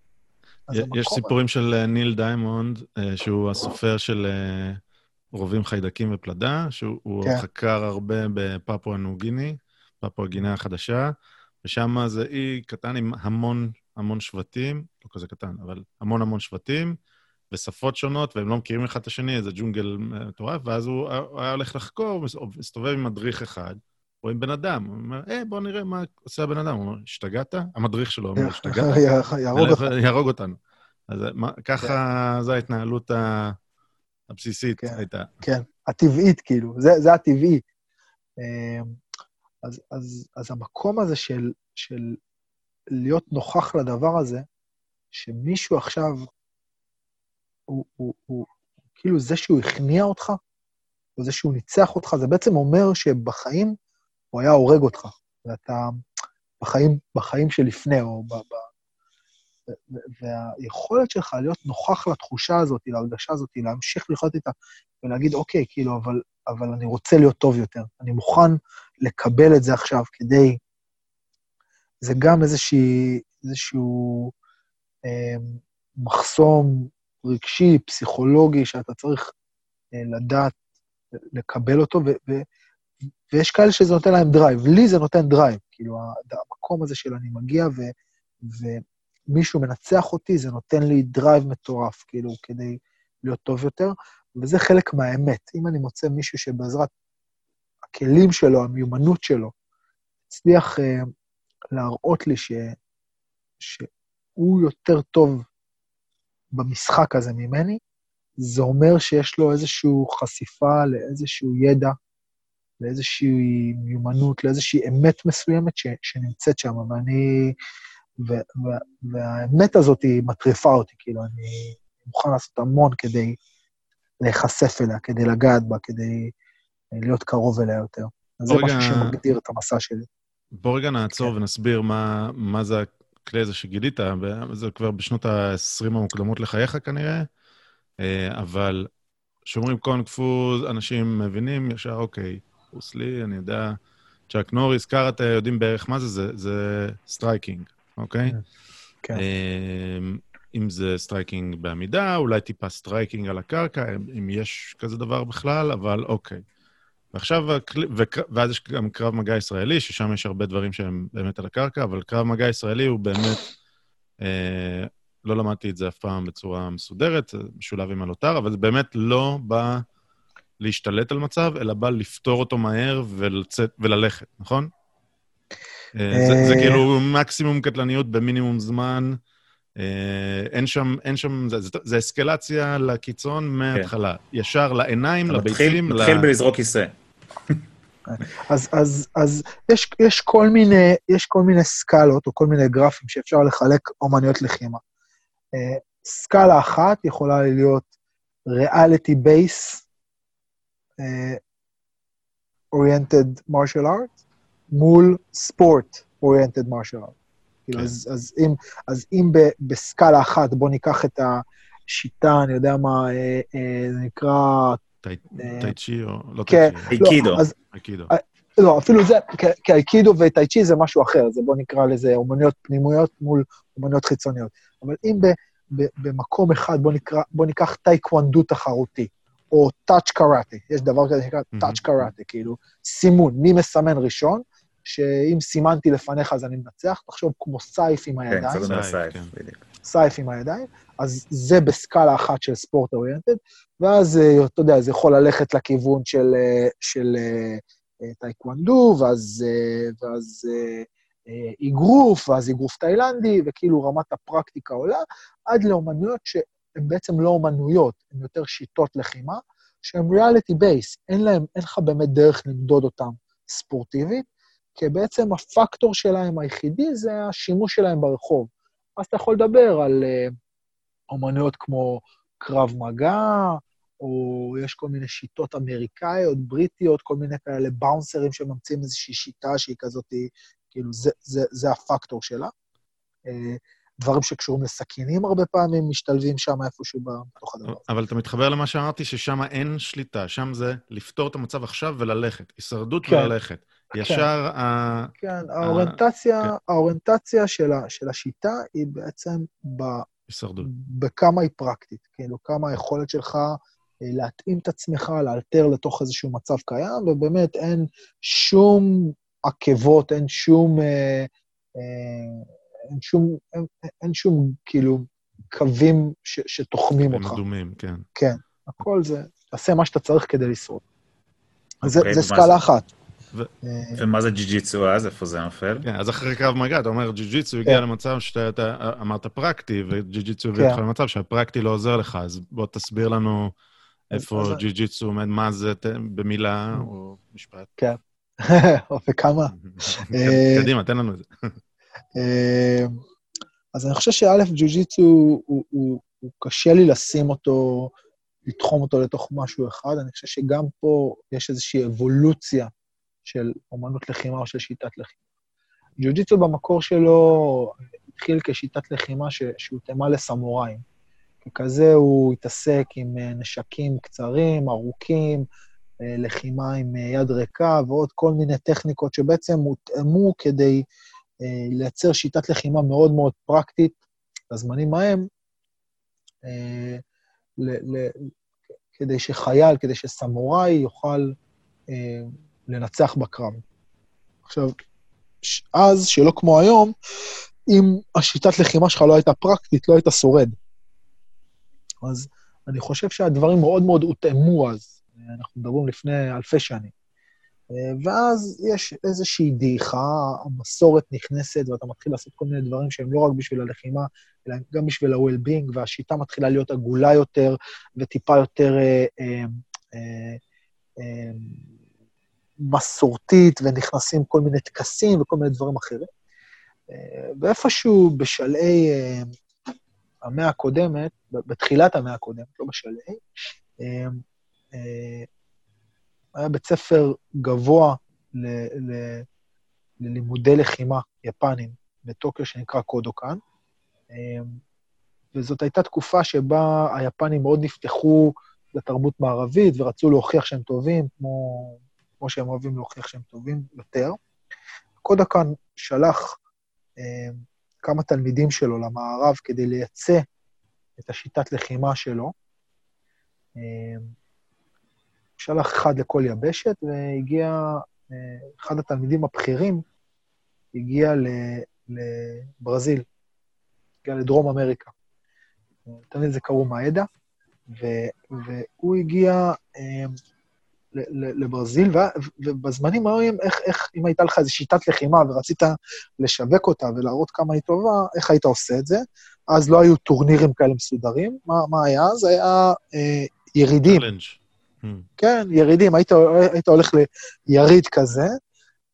אז יש סיפורים של אה, ניל דיימונד, אה, שהוא הסופר של אה, רובים חיידקים ופלדה, שהוא כן. חקר הרבה בפפואה ניו גיני, פפואה גיני החדשה, ושם זה אי קטן עם המון המון שבטים, לא כזה קטן, אבל המון המון שבטים, ושפות שונות, והם לא מכירים אחד את השני, איזה ג'ונגל מטורף, ואז הוא היה הולך לחקור, מסתובב עם מדריך אחד, או עם בן אדם, הוא אומר, אה, בוא נראה מה עושה הבן אדם. הוא אומר, השתגעת? המדריך שלו אומר, השתגעת? יהרוג אותנו. אז ככה כן. זו ההתנהלות הבסיסית כן, הייתה. כן, הטבעית, כאילו, זה, הטבעי. אז, המקום הזה של להיות נוכח לדבר הזה, שמישהו עכשיו, הוא, הוא, הוא, הוא כאילו זה שהוא הכניע אותך, או זה שהוא ניצח אותך, זה בעצם אומר שבחיים הוא היה הורג אותך, ואתה בחיים, בחיים שלפני, או ב, ב, והיכולת שלך להיות נוכח לתחושה הזאת, להרגשה הזאת, להמשיך לחיות איתה ולהגיד, אוקיי, כאילו, אבל, אבל אני רוצה להיות טוב יותר, אני מוכן לקבל את זה עכשיו כדי... זה גם איזושהי, איזשהו אה, מחסום רגשי, פסיכולוגי, שאתה צריך אה, לדעת לקבל אותו, ו, ו, ויש כאלה שזה נותן להם drive. לי זה נותן drive, כאילו, המקום הזה של אני מגיע ו... ו מישהו מנצח אותי, זה נותן לי drive מטורף, כאילו, כדי להיות טוב יותר, וזה חלק מהאמת. אם אני מוצא מישהו שבעזרת הכלים שלו, המיומנות שלו, הצליח uh, להראות לי ש, שהוא יותר טוב במשחק הזה ממני, זה אומר שיש לו איזושהי חשיפה לאיזשהו ידע, לאיזושהי מיומנות, לאיזושהי אמת מסוימת ש, שנמצאת שם, ואני והאמת הזאת היא מטריפה אותי, כאילו, אני מוכן לעשות המון כדי להיחשף אליה, כדי לגעת בה, כדי להיות קרוב אליה יותר. אז זה רגע... משהו שמגדיר את המסע שלי. בוא רגע נעצור כן. ונסביר מה, מה זה הכלי הזה שגילית, זה כבר בשנות ה-20 המוקדמות לחייך כנראה, אה, אבל כשאומרים קונג פו, אנשים מבינים ישר, אוקיי, ברוס לי, אני יודע, צ'אק נוריס, קראטה, יודעים בערך מה זה, זה, זה striking. אוקיי? כן. אמ, אם זה striking בעמידה, אולי טיפה striking על הקרקע, אם יש כזה דבר בכלל, אבל אוקיי. ועכשיו, ואז יש גם קרב מגע ישראלי, ששם יש הרבה דברים שהם באמת על הקרקע, אבל קרב מגע ישראלי הוא באמת, אה, לא למדתי את זה אף פעם בצורה מסודרת, זה משולב עם הלוט"ר, אבל זה באמת לא בא להשתלט על מצב, אלא בא לפתור אותו מהר ולצאת, וללכת, נכון? אה, זה כאילו מקסימום קטלניות במינימום זמן. אה, אין שם, אין שם, זה אסקלציה לקיצון מההתחלה. כן. ישר לעיניים, לביצים. מתחיל בלזרוק כיסא. אז, אז, אז יש, יש, כל מיני, יש כל מיני סקלות או כל מיני גרפים שאפשר לחלק אומנויות לחימה. אה, סקאלה אחת יכולה להיות ריאליטי בייס, oriented martial arts, מול sport oriented martial art. כאילו, אז, אז אם, אז אם ב, בסקאלה אחת, בואו ניקח את השיטה, אני יודע מה, אה, אה, זה נקרא... טייצ'י או לא כן, טייצ'י? אייקידו. לא, אייקידו. אה, לא, אפילו זה, כי אייקידו וטייצ'י זה משהו אחר, זה בואו נקרא לזה אומנויות פנימיות מול אומנויות חיצוניות. אבל אם ב, ב, במקום אחד, בואו בוא ניקח טייקוונדו תחרותי, או touch קראטה, יש דבר כזה שנקרא touch קראטה, כאילו, סימון, מי מסמן ראשון, שאם סימנתי לפניך אז אני מנצח, תחשוב כמו סייף עם כן, הידיים. כן, זה אומר סייף, בדיוק. סייף עם הידיים, אז זה בסקאלה אחת של sport oriented, ואז, אה, אתה יודע, זה יכול ללכת לכיוון של, אה, של אה, טייקוונדו, ואז, ואז אגרוף, ואז אגרוף תאילנדי, וכאילו רמת הפרקטיקה עולה, עד לאומנויות שהן בעצם לא אומנויות, הן יותר שיטות לחימה, שהן ריאליטי בייס, אין להם, אין לך באמת דרך למדוד אותם ספורטיבית, כי בעצם הפקטור שלהם היחידי זה השימוש שלהם ברחוב. אז אתה יכול לדבר על uh, אומנויות כמו קרב מגע, או יש כל מיני שיטות אמריקאיות, בריטיות, כל מיני כאלה באונסרים שממציאים איזושהי שיטה שהיא כזאת, כאילו, זה, זה, זה הפקטור שלה. Uh, דברים שקשורים לסכינים הרבה פעמים משתלבים שם איפשהו בתוך הדבר הזה. אבל אתה מתחבר למה שאמרתי, ששם אין שליטה, שם זה לפתור את המצב עכשיו וללכת. הישרדות כן. וללכת. ישר כן. ה... כן, האוריינטציה, כן. האוריינטציה של, ה, של השיטה היא בעצם ב... הישרדות. בכמה היא פרקטית, כאילו, כמה היכולת שלך אה, להתאים את עצמך, לאלתר לתוך איזשהו מצב קיים, ובאמת אין שום עקבות, אין שום... אה, אה, אין שום, אין, אין שום, כאילו, קווים ש, שתוחמים אותך. הם אדומים, כן. כן, הכל זה, תעשה מה שאתה צריך כדי לשרוד. אז אוקיי, זה, זה סקאלה זה? אחת. אה, ומה זה ג'י-ג'יצו אז? איפה זה נופל? כן, אז אחרי קרב מגע, אתה אומר, ג'ו-ג'יצו הגיע כן. למצב שאתה אתה אמרת פרקטי, וג'ו-ג'יצו הביא כן. אותך למצב שהפרקטי לא עוזר לך, אז בוא תסביר לנו איפה ג'ו-ג'יצו עומד, מה זה, במילה או משפט. וכמה. אה, קדימה, תן לנו את זה. אה, אז אני חושב שא', ג'ו-ג'יצו הוא, הוא קשה לי לשים אותו, לתחום אותו לתוך משהו אחד. אני חושב שגם פה יש איזושהי אבולוציה של אומנות לחימה או של שיטת לחימה. ג'ו-ג'יצו במקור שלו התחיל כשיטת לחימה שהותאמה לסמוראים. ככזה הוא התעסק עם אה, נשקים קצרים, ארוכים, אה, לחימה עם אה, יד ריקה ועוד כל מיני טכניקות שבעצם הותאמו כדי לייצר שיטת לחימה מאוד מאוד פרקטית לזמנים ההם, כדי שחייל, כדי שסמוראי יוכל לנצח בקרב. עכשיו, אז, שלא כמו היום, אם השיטת לחימה שלך לא הייתה פרקטית, לא היית שורד. אז אני חושב שהדברים מאוד מאוד הותאמו אז. אנחנו מדברים לפני אלפי שנים. אה, ואז יש איזושהי דעיכה, המסורת נכנסת, ואתה מתחיל לעשות כל מיני דברים שהם לא רק בשביל הלחימה, אלא גם בשביל ה-well-being, והשיטה מתחילה להיות עגולה יותר וטיפה יותר אה, אה, אה, מסורתית, ונכנסים כל מיני טקסים וכל מיני דברים אחרים. אה, ואיפשהו בשלהי אה, המאה הקודמת, בתחילת המאה הקודמת, לא בשלהי, אה, היה בית ספר גבוה ל, ל, ללימודי לחימה יפנים בטוקיו שנקרא קודוקן, וזאת הייתה תקופה שבה היפנים מאוד נפתחו לתרבות מערבית ורצו להוכיח שהם טובים, כמו, כמו שהם אוהבים להוכיח שהם טובים יותר. קודוקן שלח אה, כמה תלמידים שלו למערב כדי לייצא את השיטת לחימה שלו. אה, שלח אחד לכל יבשת, והגיע, אה, אחד התלמידים הבכירים הגיע לברזיל, הגיע לדרום אמריקה. תמיד זה קראו ו- והוא הגיע אה, לברזיל, ובזמנים ההם, איך, איך, אם הייתה לך איזו שיטת לחימה ורצית לשווק אותה ולהראות כמה היא טובה, איך היית עושה את זה? אז לא היו טורנירים כאלה מסודרים. מה, מה היה? אז היה אה, ירידים. Challenge. Hmm. כן, ירידים, היית, היית הולך ליריד כזה,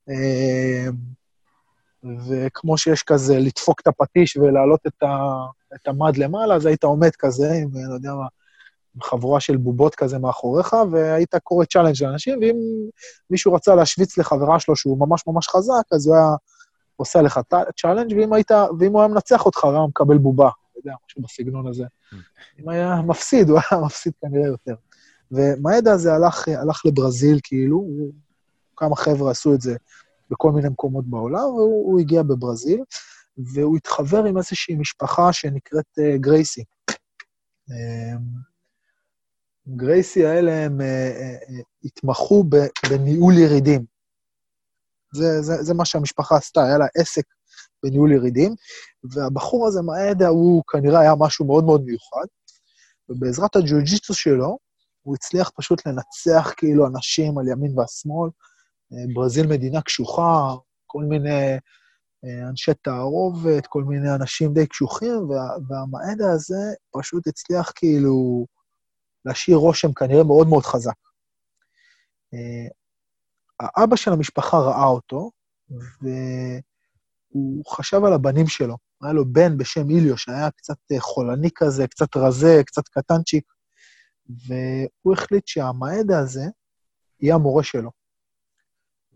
אה, וכמו שיש כזה לדפוק את הפטיש ולהעלות את, ה, את המד למעלה, אז היית עומד כזה עם, לא יודע מה, חבורה של בובות כזה מאחוריך, והיית קורא challenge לאנשים, ואם מישהו רצה להשוויץ לחברה שלו שהוא ממש ממש חזק, אז הוא היה עושה לך challenge, ואם, היית, ואם הוא היה מנצח אותך, הוא היה מקבל בובה, אתה יודע, משהו בסגנון הזה. אם היה מפסיד, הוא היה מפסיד כנראה יותר. ומאדה הזה הלך, הלך לברזיל, כאילו, הוא, כמה חבר'ה עשו את זה בכל מיני מקומות בעולם, והוא הוא הגיע בברזיל, והוא התחבר עם איזושהי משפחה שנקראת uh, גרייסי. Um, גרייסי האלה הם uh, uh, התמחו ב, בניהול ירידים. זה, זה, זה מה שהמשפחה עשתה, היה לה עסק בניהול ירידים, והבחור הזה, מאדה, הוא כנראה היה משהו מאוד מאוד מיוחד, ובעזרת הג'ו-ג'יצו שלו, הוא הצליח פשוט לנצח כאילו אנשים על ימין והשמאל. ברזיל מדינה קשוחה, כל מיני אנשי תערובת, כל מיני אנשים די קשוחים, וה, והמעדה הזה פשוט הצליח כאילו להשאיר רושם כנראה מאוד מאוד חזק. האבא של המשפחה ראה אותו, והוא חשב על הבנים שלו. היה לו בן בשם איליו, שהיה קצת חולני כזה, קצת רזה, קצת קטנצ'יק, והוא החליט שהמעדה הזה יהיה המורה שלו.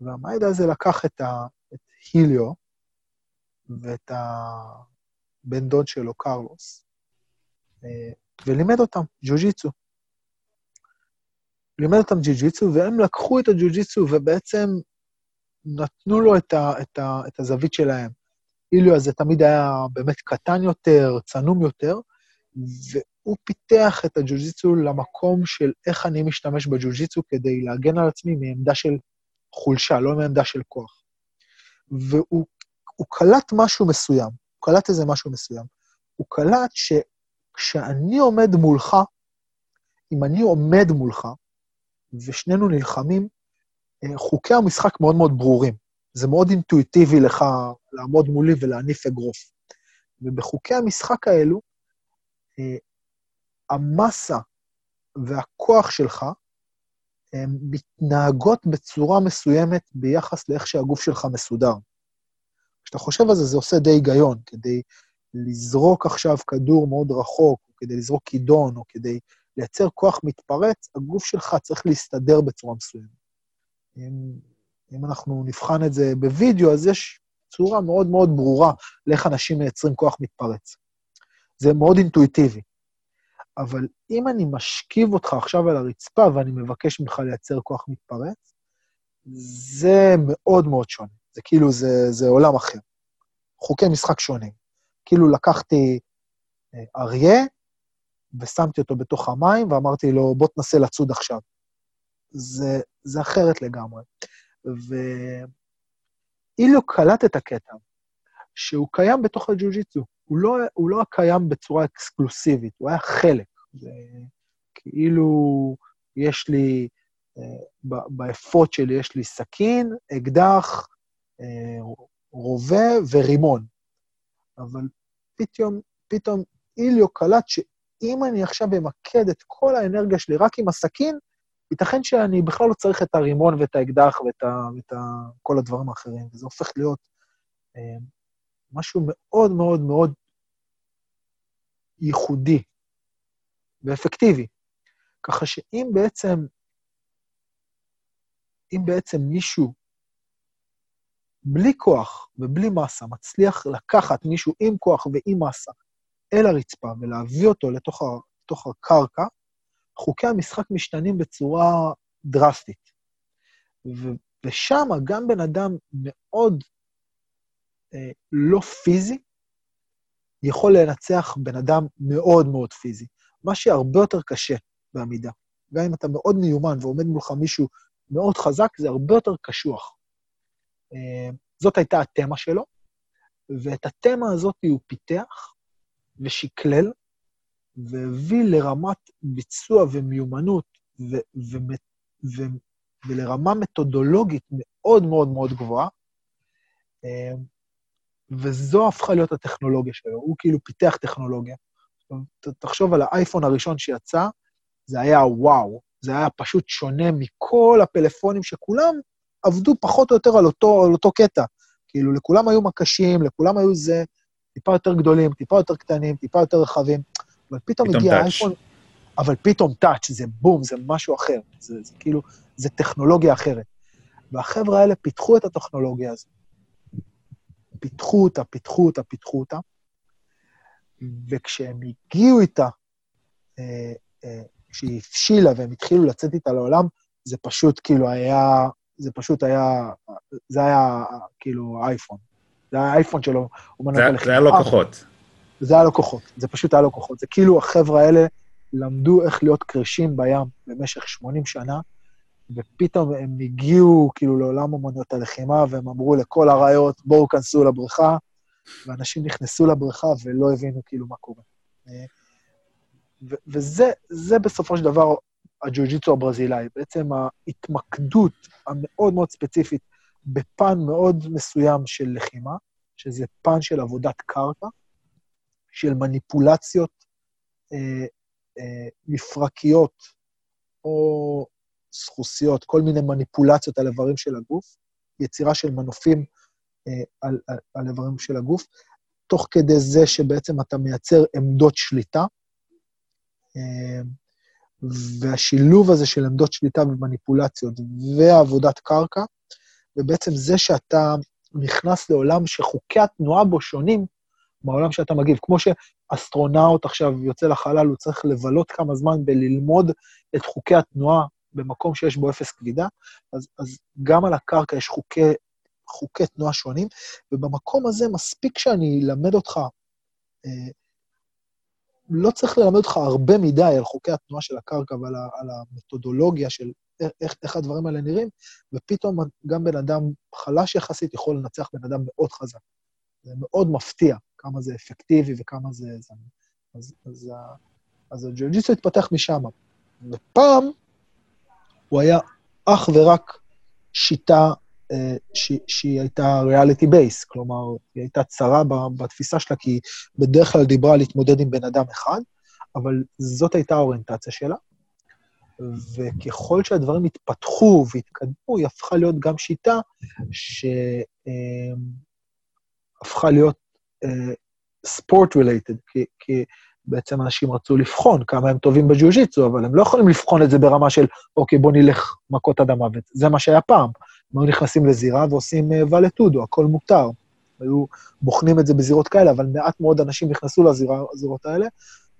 והמעדה הזה לקח את, ה, את היליו ואת הבן דוד שלו, קרלוס, ולימד אותם ג'ו-ג'יצו. לימד אותם ג'ו-ג'יצו, והם לקחו את הג'ו-ג'יצו ובעצם נתנו לו את, ה, את, ה, את הזווית שלהם. היליו הזה תמיד היה באמת קטן יותר, צנום יותר, והוא פיתח את הג'ו-ג'יצו למקום של איך אני משתמש בג'ו-ג'יצו כדי להגן על עצמי מעמדה של חולשה, לא מעמדה של כוח. והוא קלט משהו מסוים. הוא קלט איזה משהו מסוים. הוא קלט שכשאני עומד מולך, אם אני עומד מולך, ושנינו נלחמים, אה, חוקי המשחק מאוד מאוד ברורים. זה מאוד אינטואיטיבי לך לעמוד מולי ולהניף אגרוף. ובחוקי המשחק האלו, אה, המסה והכוח שלך הן מתנהגות בצורה מסוימת ביחס לאיך שהגוף שלך מסודר. כשאתה חושב על זה, זה עושה די היגיון, כדי לזרוק עכשיו כדור מאוד רחוק, או כדי לזרוק כידון, או כדי לייצר כוח מתפרץ, הגוף שלך צריך להסתדר בצורה מסוימת. אם, אם אנחנו נבחן את זה בווידאו, אז יש צורה מאוד מאוד ברורה לאיך אנשים מייצרים כוח מתפרץ. זה מאוד אינטואיטיבי. אבל אם אני משכיב אותך עכשיו על הרצפה ואני מבקש ממך לייצר כוח מתפרץ, זה מאוד מאוד שונה. זה כאילו, זה, זה עולם אחר. חוקי משחק שונים. כאילו לקחתי אה, אריה ושמתי אותו בתוך המים ואמרתי לו, בוא תנסה לצוד עכשיו. זה, זה אחרת לגמרי. ואילו קלט את הקטע, שהוא קיים בתוך הג'ו-ג'יצו, הוא לא, הוא לא קיים בצורה אקסקלוסיבית, הוא היה חלק. זה כאילו יש לי, אה, באפוד שלי יש לי סכין, אקדח, אה, רובה ורימון. אבל פתאום, פתאום איליו קלט שאם אני עכשיו אמקד את כל האנרגיה שלי רק עם הסכין, ייתכן שאני בכלל לא צריך את הרימון ואת האקדח ואת, ה, ואת ה, כל הדברים האחרים, וזה הופך להיות אה, משהו מאוד מאוד מאוד ייחודי ואפקטיבי. ככה שאם בעצם, אם בעצם מישהו בלי כוח ובלי מסה מצליח לקחת מישהו עם כוח ועם מסה אל הרצפה ולהביא אותו לתוך, לתוך הקרקע, חוקי המשחק משתנים בצורה דרסטית. ושם גם בן אדם מאוד אה, לא פיזי יכול לנצח בן אדם מאוד מאוד פיזי, מה שהרבה יותר קשה בעמידה. גם אם אתה מאוד מיומן ועומד מולך מישהו מאוד חזק, זה הרבה יותר קשוח. אה, זאת הייתה התמה שלו, ואת התמה הזאת הוא פיתח ושקלל, והביא לרמת ביצוע ומיומנות ו- ו- ו- ולרמה מתודולוגית מאוד מאוד מאוד גבוהה, אה, וזו הפכה להיות הטכנולוגיה שלו, הוא כאילו פיתח טכנולוגיה. תחשוב על האייפון הראשון שיצא, זה היה וואו, זה היה פשוט שונה מכל הפלאפונים שכולם עבדו פחות או יותר על אותו, על אותו קטע. כאילו, לכולם היו מקשים, לכולם היו זה, טיפה יותר גדולים, טיפה יותר קטנים, טיפה יותר רחבים, אבל פתאום, פתאום הגיע האייפון, אבל פתאום טאץ', זה בום, זה משהו אחר. זה, זה כאילו, זה טכנולוגיה אחרת. והחבר'ה האלה פיתחו את הטכנולוגיה הזאת. פיתחו אותה, פיתחו אותה, פיתחו אותה, וכשהם הגיעו איתה, אה, אה, הבשילה והם התחילו לצאת איתה לעולם, זה פשוט כאילו היה, זה פשוט היה, זה היה כאילו אייפון. זה היה האייפון שלו, הוא מנהל זה, זה היה לו כוחות. זה היה לו כוחות, זה פשוט היה לו כוחות. זה כאילו החבר'ה האלה למדו איך להיות קרשים בים במשך 80 שנה, ופתאום הם הגיעו כאילו לעולם אמנויות הלחימה, והם אמרו לכל האריות, בואו כנסו לבריכה, ואנשים נכנסו לבריכה ולא הבינו כאילו מה קורה. וזה בסופו של דבר הג'ו-ג'יצו הברזילאי, בעצם ההתמקדות המאוד מאוד ספציפית בפן מאוד מסוים של לחימה, שזה פן של עבודת קרקע, של מניפולציות אה, אה, מפרקיות או סחוסיות, כל מיני מניפולציות על איברים של הגוף, יצירה של מנופים אה, על, על, על איברים של הגוף, תוך כדי זה שבעצם אתה מייצר עמדות שליטה, אה, והשילוב הזה של עמדות שליטה ומניפולציות ועבודת קרקע, ובעצם זה שאתה נכנס לעולם שחוקי התנועה בו שונים מהעולם שאתה מגיב. כמו שאסטרונאוט עכשיו יוצא לחלל, הוא צריך לבלות כמה זמן וללמוד את חוקי התנועה במקום שיש בו אפס כבידה, אז, אז גם על הקרקע יש חוקי, חוקי תנועה שונים, ובמקום הזה מספיק שאני אלמד אותך, אה, לא צריך ללמד אותך הרבה מדי על חוקי התנועה של הקרקע ועל ה, המתודולוגיה של איך, איך הדברים האלה נראים, ופתאום גם בן אדם חלש יחסית יכול לנצח בן אדם מאוד חזק. זה מאוד מפתיע כמה זה אפקטיבי וכמה זה... זה אז, אז, אז הג'ו-ג'יצו התפתח משם. ופעם הוא היה אך ורק שיטה אה, ש, שהיא הייתה reality based, כלומר, היא הייתה צרה בתפיסה שלה, כי היא בדרך כלל דיברה להתמודד עם בן אדם אחד, אבל זאת הייתה האוריינטציה שלה. וככל שהדברים התפתחו והתקדמו, היא הפכה להיות גם שיטה שהפכה להיות sport uh, related, כי, כי בעצם אנשים רצו לבחון כמה הם טובים בג'יוג'יצו, אבל הם לא יכולים לבחון את זה ברמה של, אוקיי, בוא נלך מכות עד המוות. זה מה שהיה פעם. הם היו נכנסים לזירה ועושים uh, ולטודו, הכל מותר. היו בוחנים את זה בזירות כאלה, אבל מעט מאוד אנשים נכנסו לזירות האלה,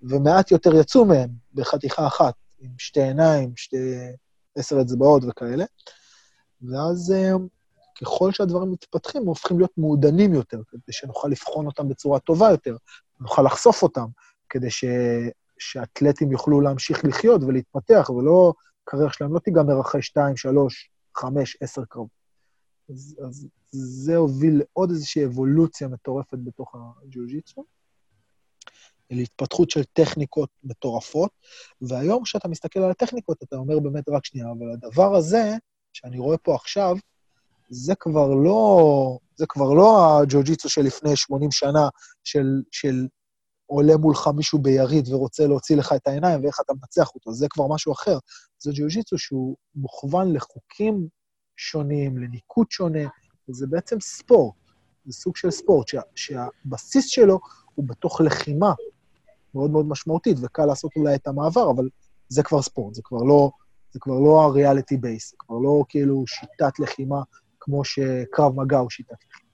ומעט יותר יצאו מהם בחתיכה אחת. עם שתי עיניים, שתי עשר אצבעות וכאלה. ואז אה, ככל שהדברים מתפתחים, הם הופכים להיות מעודנים יותר, כדי שנוכל לבחון אותם בצורה טובה יותר, נוכל לחשוף אותם, כדי ש... שאתלטים יוכלו להמשיך לחיות ולהתפתח, ולא, הקריירה שלהם לא תיגמר אחרי שתיים, שלוש, חמש, עשר קרוב. אז, אז זה הוביל לעוד איזושהי אבולוציה מטורפת בתוך הג'יוג'יצו. להתפתחות של טכניקות מטורפות, והיום כשאתה מסתכל על הטכניקות, אתה אומר באמת, רק שנייה, אבל הדבר הזה, שאני רואה פה עכשיו, זה כבר לא, זה כבר לא הג'ו-ג'יצו של לפני 80 שנה, של, של עולה מולך מישהו ביריד ורוצה להוציא לך את העיניים ואיך אתה מנצח אותו, זה כבר משהו אחר. זה ג'ו-ג'יצו שהוא מוכוון לחוקים שונים, לניקוד שונה, וזה בעצם ספורט, זה סוג של ספורט, שה, שהבסיס שלו הוא בתוך לחימה, מאוד מאוד משמעותית, וקל לעשות אולי את המעבר, אבל זה כבר ספורט, זה כבר לא, זה כבר לא הריאליטי בייס, זה כבר לא כאילו שיטת לחימה כמו שקרב מגע הוא שיטת לחימה.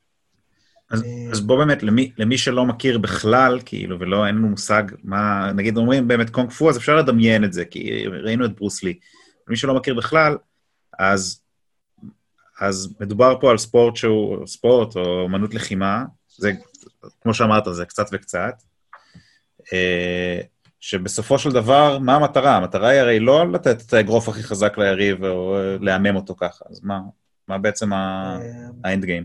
אז, אה, אז בוא באמת, למי, למי שלא מכיר בכלל, כאילו, ולא, אין לנו מושג מה, נגיד אומרים באמת קונג פו, אז אפשר לדמיין את זה, כי ראינו את ברוס לי. למי שלא מכיר בכלל, אז, אז מדובר פה על ספורט שהוא, ספורט או אמנות לחימה, זה, כמו שאמרת, זה קצת וקצת. אה, שבסופו של דבר, מה המטרה? המטרה היא הרי לא לתת את האגרוף הכי חזק ליריב או להמם אותו ככה, אז מה, מה בעצם האנד גיים?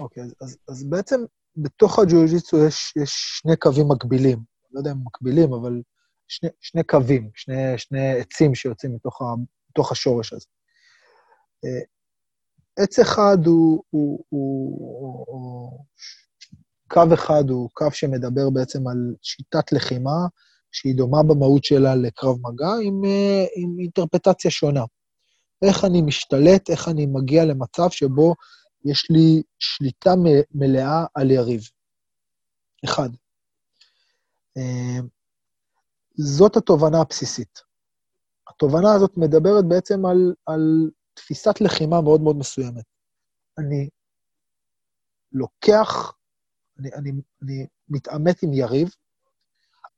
אוקיי, אז, בעצם בתוך הג'ו-ג'יצו יש, יש שני קווים מקבילים. לא יודע אם מקבילים, אבל שני, שני קווים, שני, שני עצים שיוצאים מתוך, ה, מתוך השורש הזה. אה, עץ אחד הוא, הוא, הוא, הוא קו אחד הוא קו שמדבר בעצם על שיטת לחימה, שהיא דומה במהות שלה לקרב מגע, עם, אה, עם אינטרפטציה שונה. איך אני משתלט, איך אני מגיע למצב שבו יש לי שליטה מלאה על יריב. אחד. אה, זאת התובנה הבסיסית. התובנה הזאת מדברת בעצם על, על תפיסת לחימה מאוד מאוד מסוימת. אני לוקח אני, אני, אני מתעמת עם יריב,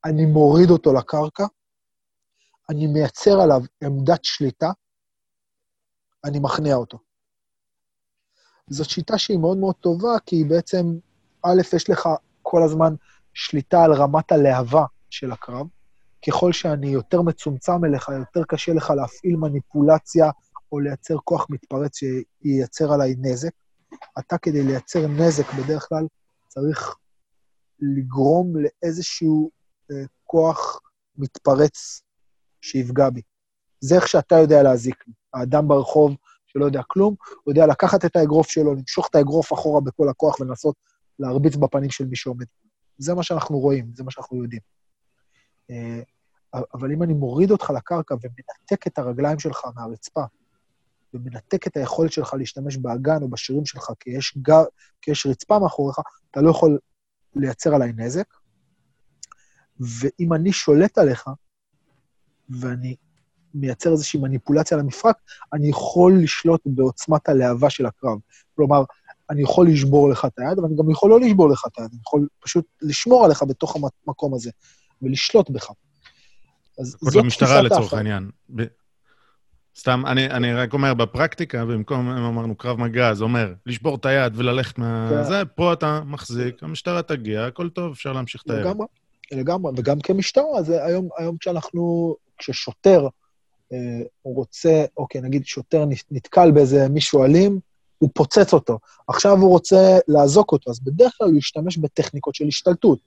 אני מוריד אותו לקרקע, אני מייצר עליו עמדת שליטה, אני מכניע אותו. זאת שיטה שהיא מאוד מאוד טובה, כי היא בעצם, א', יש לך כל הזמן שליטה על רמת הלהבה של הקרב. ככל שאני יותר מצומצם אליך, יותר קשה לך להפעיל מניפולציה או לייצר כוח מתפרץ שייצר עליי נזק. אתה, כדי לייצר נזק, בדרך כלל צריך לגרום לאיזשהו אה, כוח מתפרץ שיפגע בי. זה איך שאתה יודע להזיק לי. האדם ברחוב שלא יודע כלום, הוא יודע לקחת את האגרוף שלו, למשוך את האגרוף אחורה בכל הכוח ולנסות להרביץ בפנים של מי שעומד. זה מה שאנחנו רואים, זה מה שאנחנו יודעים. אה, אבל אם אני מוריד אותך לקרקע ומנתק את הרגליים שלך מהרצפה, ומנתק את היכולת שלך להשתמש באגן או בשירים שלך, כי יש, גר, כי יש רצפה מאחוריך, אתה לא יכול לייצר עליי נזק. ואם אני שולט עליך, ואני מייצר איזושהי מניפולציה על המפרק, אני יכול לשלוט בעוצמת הלהבה של הקרב. כלומר, אני יכול לשבור לך את היד, אבל אני גם יכול לא לשבור לך את היד, אני יכול פשוט לשמור עליך בתוך המקום הזה, ולשלוט בך. אז זאת תפיסת המשטרה לצורך העניין. סתם, אני, אני רק אומר, בפרקטיקה, במקום, אם אמרנו קרב מגע, זה אומר לשבור את היד וללכת מה... כן. זה, פה אתה מחזיק, המשטרה תגיע, הכל טוב, אפשר להמשיך את הערב. לגמרי, לגמרי, וגם כמשטרה, זה היום, היום כשאנחנו, כששוטר אה, רוצה, אוקיי, נגיד שוטר נתקל באיזה מישהו אלים, הוא פוצץ אותו. עכשיו הוא רוצה לאזוק אותו, אז בדרך כלל הוא ישתמש בטכניקות של השתלטות.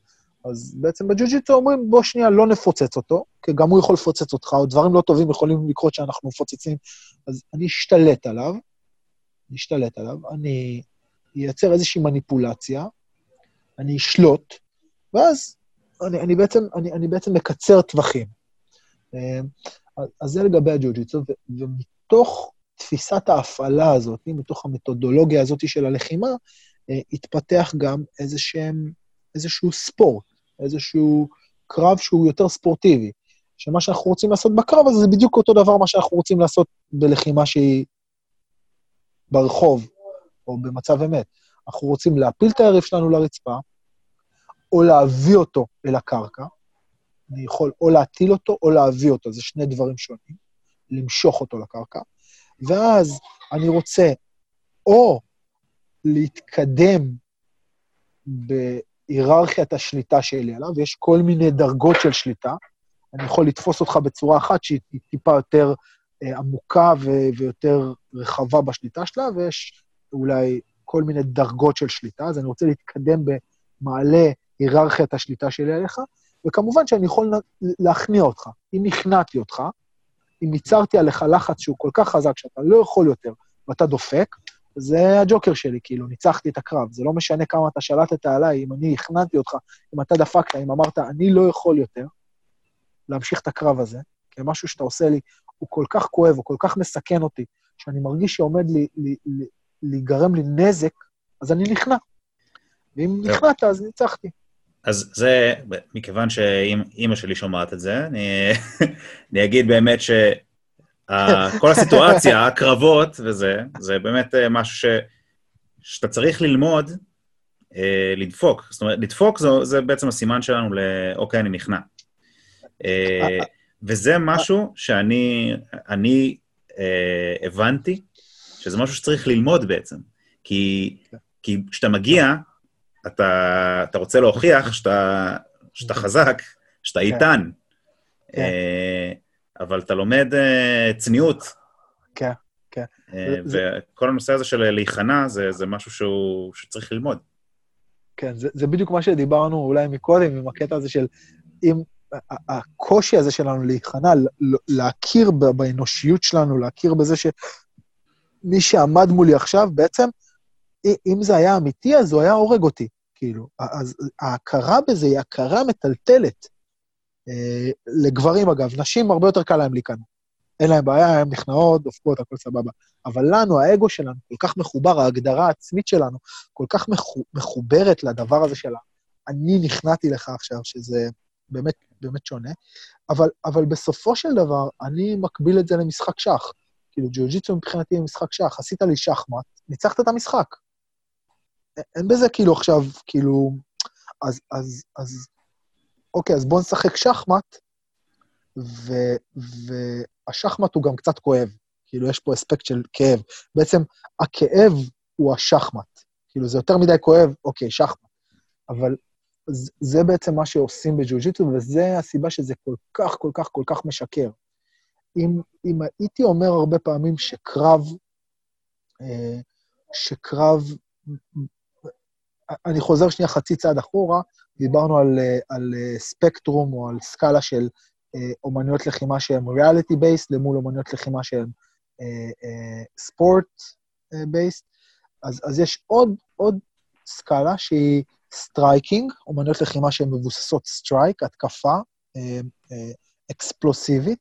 אז בעצם בג'ו-ג'יטו אומרים, בוא שנייה, לא נפוצץ אותו, כי גם הוא יכול לפוצץ אותך, או דברים לא טובים יכולים לקרות שאנחנו מפוצצים, אז אני אשתלט עליו, אני אשתלט עליו, אני אייצר איזושהי מניפולציה, אני אשלוט, ואז אני, אני, בעצם, אני, אני בעצם מקצר טווחים. אה, אז זה לגבי הג'ו-ג'יטסו, ומתוך תפיסת ההפעלה הזאת, מתוך המתודולוגיה הזאת של הלחימה, אה, התפתח גם איזשהם, איזשהו ספורט, איזשהו קרב שהוא יותר ספורטיבי. שמה שאנחנו רוצים לעשות בקרב הזה זה בדיוק אותו דבר מה שאנחנו רוצים לעשות בלחימה שהיא ברחוב, או במצב אמת. אנחנו רוצים להפיל את היריב שלנו לרצפה, או להביא אותו אל הקרקע. אני יכול או להטיל אותו או להביא אותו, זה שני דברים שונים. למשוך אותו לקרקע. ואז אני רוצה או להתקדם בהיררכיית השליטה שלי עליו, יש כל מיני דרגות של שליטה. אני יכול לתפוס אותך בצורה אחת שהיא טיפה יותר אה, עמוקה ו- ויותר רחבה בשליטה שלה, ויש אולי כל מיני דרגות של שליטה, אז אני רוצה להתקדם במעלה היררכיית השליטה שלי עליך, וכמובן שאני יכול להכניע אותך. אם הכנעתי אותך, אם ייצרתי עליך לחץ שהוא כל כך חזק שאתה לא יכול יותר ואתה דופק, זה הג'וקר שלי, כאילו, ניצחתי את הקרב. זה לא משנה כמה אתה שלטת עליי, אם אני הכנעתי אותך, אם אתה דפקת, אם אמרת, אני לא יכול יותר להמשיך את הקרב הזה, כי משהו שאתה עושה לי הוא כל כך כואב, הוא כל כך מסכן אותי, שאני מרגיש שעומד לי, לי, לי, להיגרם לי נזק, אז אני נכנע. ואם נכנעת, אז ניצחתי. אז זה, מכיוון שאימא שלי שומעת את זה, אני, אני אגיד באמת שכל הסיטואציה, הקרבות וזה, זה באמת אה, משהו ש, שאתה צריך ללמוד אה, לדפוק. זאת אומרת, לדפוק זה, זה בעצם הסימן שלנו ל... אוקיי, אני נכנע. אה, וזה משהו שאני אני, אה, הבנתי, שזה משהו שצריך ללמוד בעצם. כי כשאתה מגיע, אתה, אתה רוצה להוכיח שאתה, שאתה חזק, שאתה כן. איתן, כן. אה, אבל אתה לומד אה, צניעות. כן, כן. אה, וכל הנושא הזה של להיכנע, זה, זה משהו שהוא, שצריך ללמוד. כן, זה, זה בדיוק מה שדיברנו אולי מקודם, עם הקטע הזה של אם הקושי הזה שלנו להיכנע, להכיר באנושיות שלנו, להכיר בזה שמי שעמד מולי עכשיו, בעצם אם זה היה אמיתי, אז הוא היה הורג אותי, כאילו. אז ההכרה בזה היא הכרה מטלטלת. אה, לגברים, אגב, נשים הרבה יותר קל להם להיכנע. אין להם בעיה, הן נכנעות, דופקות, הכל סבבה. אבל לנו, האגו שלנו כל כך מחובר, ההגדרה העצמית שלנו כל כך מחוברת לדבר הזה של אני נכנעתי לך עכשיו, שזה באמת, באמת שונה. אבל, אבל בסופו של דבר, אני מקביל את זה למשחק שח. כאילו, ג'יוג'יצו מבחינתי הוא משחק שח. עשית לי שחמט, ניצחת את המשחק. אין בזה כאילו עכשיו, כאילו... אז, אז, אז, אוקיי, אז בואו נשחק שחמט, ו, והשחמט הוא גם קצת כואב. כאילו, יש פה אספקט של כאב. בעצם, הכאב הוא השחמט. כאילו, זה יותר מדי כואב, אוקיי, שחמט. אבל זה בעצם מה שעושים בג'ו-ג'יטו, וזה הסיבה שזה כל כך, כל כך, כל כך משקר. אם, אם הייתי אומר הרבה פעמים שקרב, אה, שקרב אני חוזר שנייה חצי צעד אחורה, דיברנו על, על ספקטרום או על סקאלה של אה, אומנויות לחימה שהן reality based למול אומנויות לחימה שהן sport אה, based. אה, אז, אז יש עוד, עוד סקאלה שהיא striking, אומנויות לחימה שהן מבוססות strike, התקפה אקספלוסיבית,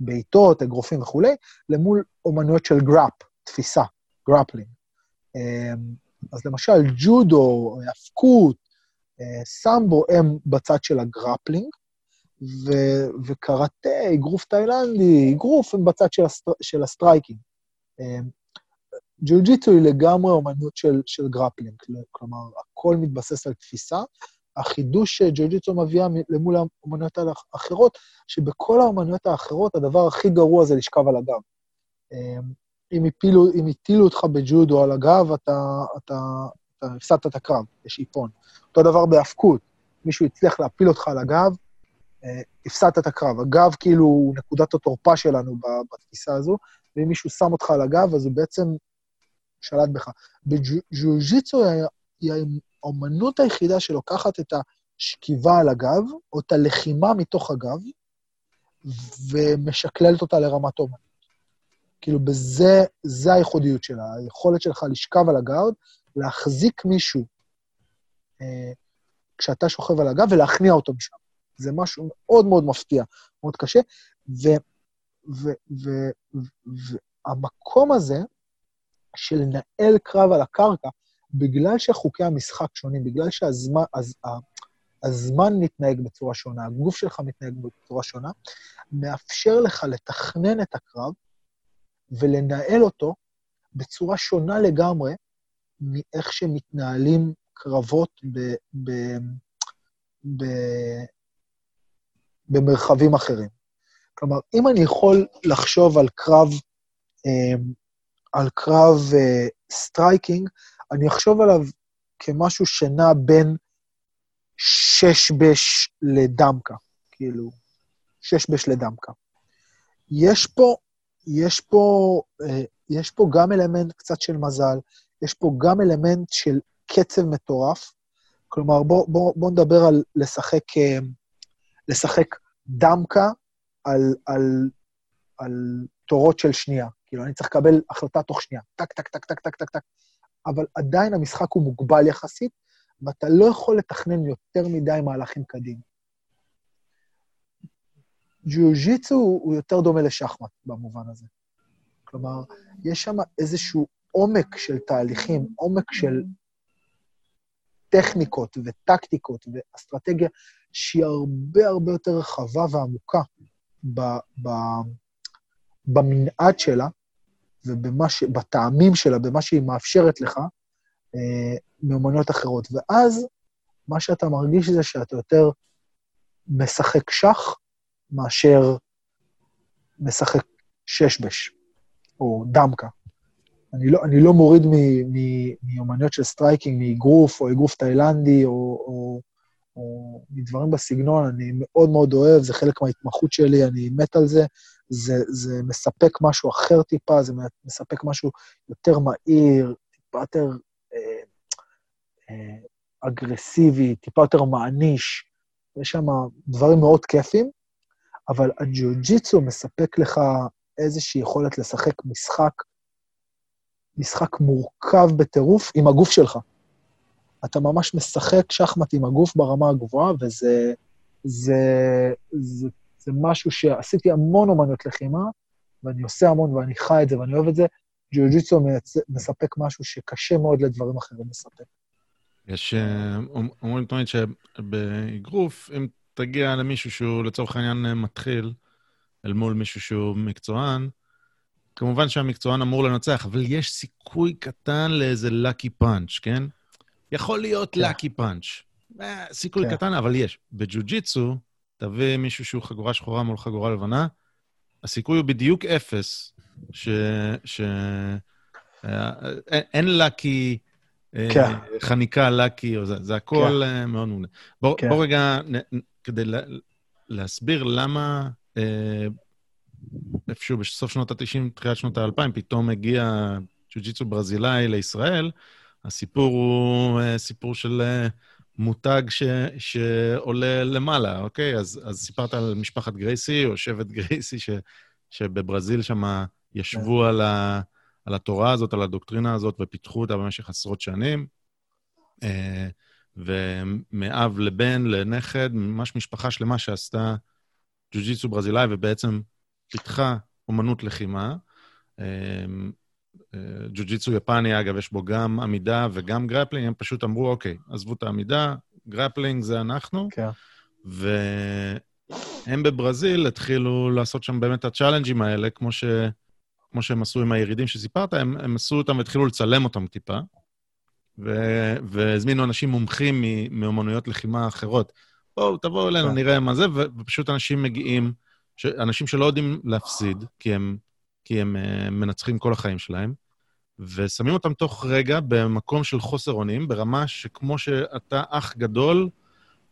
בעיטות, אגרופים וכולי, למול אומנויות של grab, תפיסה, grappling. אז למשל, ג'ודו, האבקות, אה, סמבו הם בצד של ה grappling, ו- וקראטה, אגרוף תאילנדי, אגרוף הם בצד של, ה str- של ה striking. אה, ג'ו-ג'יטו היא לגמרי אומנות של, של grappling, כלומר, הכל מתבסס על תפיסה. החידוש שג'ו-ג'יטו מביאה למול האומנויות האחרות, שבכל האומנויות האחרות הדבר הכי גרוע זה לשכב על הגב. אם, הפילו, אם הטילו אותך בג'ודו על הגב, אתה, אתה, אתה הפסדת את הקרב, יש איפון. אותו דבר בהאבקות, מישהו הצליח להפיל אותך על הגב, אה, הפסדת את הקרב. הגב כאילו הוא נקודת התורפה שלנו בתפיסה הזו, ואם מישהו שם אותך על הגב, אז הוא בעצם שלט בך. בג'ו-ג'יצו היא האומנות היחידה שלוקחת את השכיבה על הגב, או את הלחימה מתוך הגב, ומשקללת אותה לרמת אומנות. כאילו, בזה, זה הייחודיות שלה, היכולת שלך לשכב על הגב, להחזיק מישהו אה, כשאתה שוכב על הגב ולהכניע אותו משם. זה משהו מאוד מאוד מפתיע, מאוד קשה, והמקום הזה של לנהל קרב על הקרקע, בגלל שחוקי המשחק שונים, בגלל שהזמן אז, הזמן מתנהג בצורה שונה, הגוף שלך מתנהג בצורה שונה, מאפשר לך לתכנן את הקרב ולנהל אותו בצורה שונה לגמרי מאיך שמתנהלים קרבות ב, ב, ב, במרחבים אחרים. כלומר, אם אני יכול לחשוב על קרב, אה, על קרב אה, striking, אני אחשוב עליו כמשהו שנע בין שש בש לדמקה, כאילו, שש בש לדמקה. יש פה, יש פה, אה, יש פה גם אלמנט קצת של מזל, יש פה גם אלמנט של קצב מטורף. כלומר, בואו בוא, בוא נדבר על לשחק, אה, לשחק דמקה על, על, על תורות של שנייה. כאילו, אני צריך לקבל החלטה תוך שנייה. טק, טק, טק, טק, טק, טק, טק. אבל עדיין המשחק הוא מוגבל יחסית, ואתה לא יכול לתכנן יותר מדי מהלכים קדימה. ג'יוג'יצו הוא יותר דומה לשחמט במובן הזה. כלומר, יש שם איזשהו עומק של תהליכים, עומק של טכניקות וטקטיקות ואסטרטגיה שהיא הרבה הרבה יותר רחבה ועמוקה ב, ב, במנעד שלה ובטעמים שלה, במה שהיא מאפשרת לך, אה, מאומנויות אחרות. ואז מה שאתה מרגיש זה שאתה יותר משחק שח מאשר משחק שש-בש, או דמקה. אני לא, אני לא מוריד מאומנויות של striking, מאגרוף, או אגרוף תאילנדי, או, או, או מדברים בסגנון, אני מאוד מאוד אוהב, זה חלק מההתמחות שלי, אני מת על זה. זה, זה מספק משהו אחר טיפה, זה מספק משהו יותר מהיר, טיפה יותר אה, אה, אגרסיבי, טיפה יותר מעניש. יש שם דברים מאוד כיפים, אבל הג'יוג'יצו מספק לך איזושהי יכולת לשחק משחק משחק מורכב בטירוף עם הגוף שלך. אתה ממש משחק שחמט עם הגוף ברמה הגבוהה, וזה זה, זה, זה משהו שעשיתי המון אומנות לחימה, ואני עושה המון ואני חי את זה ואני אוהב את זה. ג'יוג'יצו מספק משהו שקשה מאוד לדברים אחרים לספק. יש, אה, אומרים תמיד שבאגרוף, אם תגיע למישהו שהוא לצורך העניין מתחיל, אל מול מישהו שהוא מקצוען, כמובן שהמקצוען אמור לנצח, אבל יש סיכוי קטן לאיזה לקי פאנץ', כן? יכול להיות לקי כן. פאנץ'. אה, סיכוי כן. קטן, אבל יש. בג'ו-ג'יצו, תביא מישהו שהוא חגורה שחורה מול חגורה לבנה, הסיכוי הוא בדיוק אפס ש... ש... אה, אין לקי, אה, כן. חניקה לקי, זה, זה הכל כן. מאוד מעולה. בוא, כן. בוא רגע, כדי להסביר למה איפשהו בסוף שנות ה-90, תחילת שנות ה-2000, פתאום הגיע ג'ו-ג'יצו ברזילאי לישראל. הסיפור הוא אה, סיפור של אה, מותג ש, שעולה למעלה, אוקיי? אז, אז סיפרת על משפחת גרייסי, או שבט גרייסי, ש, שבברזיל שם ישבו כן. על, ה, על התורה הזאת, על הדוקטרינה הזאת, ופיתחו אותה במשך עשרות שנים. אה, ומאב לבן, לנכד, ממש משפחה שלמה שעשתה ג'ו-ג'יצו ברזילאי, ובעצם פיתחה אומנות לחימה. אמ, אה, ג'ו-ג'יצו יפני, אגב, יש בו גם עמידה וגם grappling, הם פשוט אמרו, אוקיי, עזבו את העמידה, grappling זה אנחנו. כן. והם בברזיל התחילו לעשות שם באמת את ה challenge ים האלה, כמו, ש... כמו שהם עשו עם הירידים שסיפרת, הם, הם עשו אותם והתחילו לצלם אותם טיפה, ו... והזמינו אנשים מומחים מאומנויות לחימה אחרות. בואו, תבואו אלינו, כן. נראה מה זה, ופשוט אנשים מגיעים... אנשים שלא יודעים להפסיד, כי הם, כי הם uh, מנצחים כל החיים שלהם, ושמים אותם תוך רגע במקום של חוסר אונים, ברמה שכמו שאתה אח גדול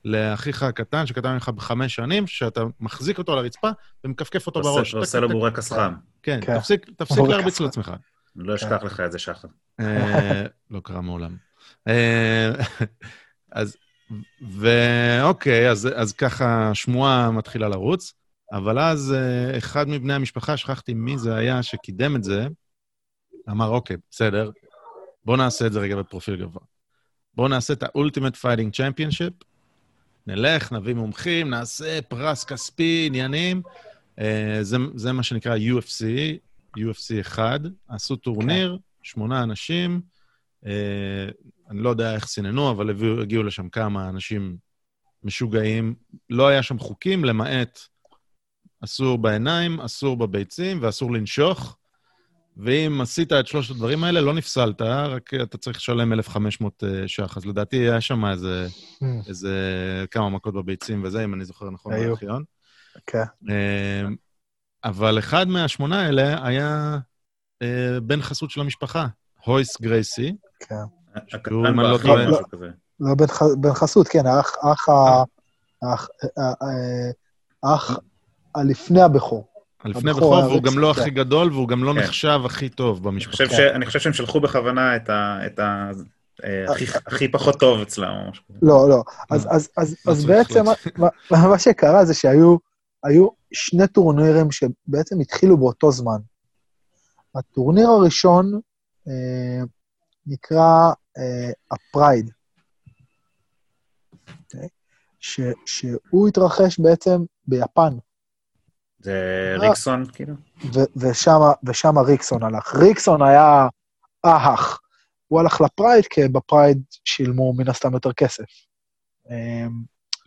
לאחיך הקטן, שקטן ממך בחמש שנים, שאתה מחזיק אותו על הרצפה ומכפכף אותו עושה, בראש. ועושה לו בורקס חם. כן, כן. תפסיק, תפסיק להרביץ לעצמך. לא אשכח לך את זה, שחר. אה, לא קרה מעולם. אה, אז, ואוקיי, אז, אז ככה שמועה מתחילה לרוץ, אבל אז אה, אחד מבני המשפחה, שכחתי מי זה היה שקידם את זה, אמר, אוקיי, בסדר, בואו נעשה את זה רגע בפרופיל גבוה. בואו נעשה את ה-Ultimate Fighting Championship, נלך, נביא מומחים, נעשה פרס כספי, עניינים. אה, זה, זה מה שנקרא UFC, UFC 1. עשו טורניר, כן. שמונה אנשים, אה, אני לא יודע איך סיננו, אבל הגיעו, הגיעו לשם כמה אנשים משוגעים. לא היה שם חוקים, למעט אסור בעיניים, אסור בביצים ואסור לנשוך. ואם עשית את שלושת הדברים האלה, לא נפסלת, רק אתה צריך לשלם 1,500 אה, ש"ח. אז לדעתי היה שם איזה, hmm. איזה כמה מכות בביצים וזה, אם אני זוכר נכון, בארכיון. כן. אה, אבל אחד מהשמונה האלה היה אה, בן חסות של המשפחה, הויס גרייסי. כן. שהוא, אם אני לא טועה... לא בן חסות, כן, האח הלפני הבכור. לפני בכור, והוא גם לא הכי גדול, והוא גם לא כן. נחשב הכי טוב במשפחה. אני חושב שהם שלחו בכוונה את ה... אה, הכי פחות טוב אצלם או משהו כזה. לא, לא. אז בעצם מה שקרה זה שהיו שני טורנירים שבעצם התחילו באותו זמן. הטורניר הראשון אה, נקרא ה Pride, אה, אוקיי? שהוא התרחש בעצם ביפן. זה ריקסון, כאילו? ושם ריקסון הלך. ריקסון היה אהך. הוא הלך ל Pride, כי ב Pride שילמו מן הסתם יותר כסף.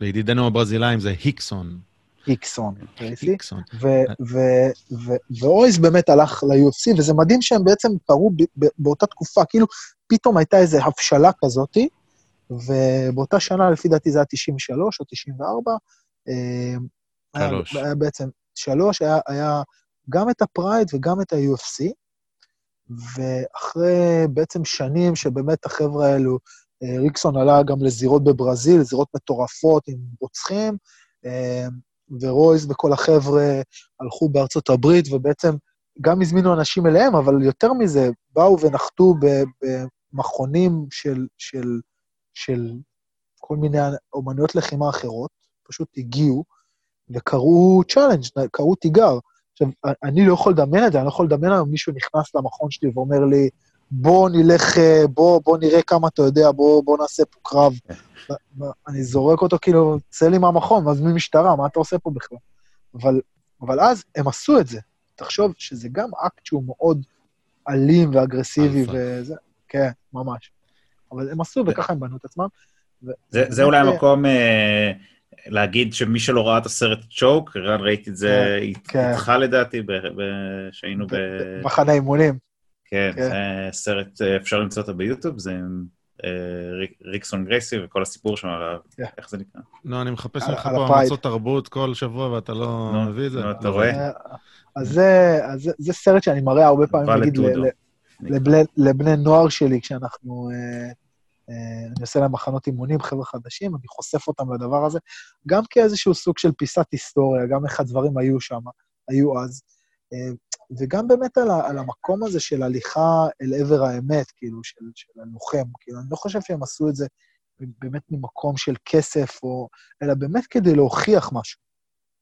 לידידינו הברזילאים זה היקסון. היקסון, היקסון. והויס באמת הלך ל-UFC, וזה מדהים שהם בעצם קרו באותה תקופה, כאילו פתאום הייתה איזו הבשלה כזאתי, ובאותה שנה, לפי דעתי זה היה 93 או 94, שלוש. היה בעצם שלוש, היה, היה גם את ה Pride וגם את ה-UFC, ואחרי בעצם שנים שבאמת החבר'ה האלו, אה, ריקסון עלה גם לזירות בברזיל, זירות מטורפות עם רוצחים, אה, ורויס וכל החבר'ה הלכו בארצות הברית, ובעצם גם הזמינו אנשים אליהם, אבל יותר מזה, באו ונחתו במכונים של, של, של כל מיני אומנויות לחימה אחרות, פשוט הגיעו, וקראו challenge, קראו תיגר. עכשיו, אני לא יכול לדמיין את זה, אני לא יכול לדמיין היום מישהו נכנס למכון שלי ואומר לי, בוא נלך, אה, בוא, בוא נראה כמה אתה יודע, בוא, בוא נעשה פה קרב. אני זורק אותו כאילו, צא לי מהמכון, מזמין משטרה, מה אתה עושה פה בכלל? אבל, אבל אז הם עשו את זה. תחשוב שזה גם אקט שהוא מאוד אלים ואגרסיבי וזה, כן, ממש. אבל הם עשו, וככה הם בנו את עצמם. זה, זה אולי המקום... אה... להגיד שמי שלא ראה את הסרט צ'וק, רן ראיתי את זה כן. איתך לדעתי, שהיינו ב... מחנה אימונים. כן, כן, זה סרט, אפשר למצוא אותו ביוטיוב, זה אה, ריקסון גרייסי וכל הסיפור שם, כן. איך זה נקרא? לא, אני מחפש לך פה המלצות תרבות כל שבוע ואתה לא מביא את זה. אתה רואה? אז זה סרט שאני מראה הרבה פעמים, נגיד, לבני נוער שלי, כשאנחנו... אה, אה, אני עושה להם מחנות אימונים, חבר'ה חדשים, אני חושף אותם לדבר הזה, גם כאיזשהו סוג של פיסת היסטוריה, גם איך הדברים היו שם, היו אז, אה, וגם באמת על, על המקום הזה של הליכה אל עבר האמת, כאילו, של, של הלוחם. כאילו, אני לא חושב שהם עשו את זה באמת ממקום של כסף, או, אלא באמת כדי להוכיח משהו.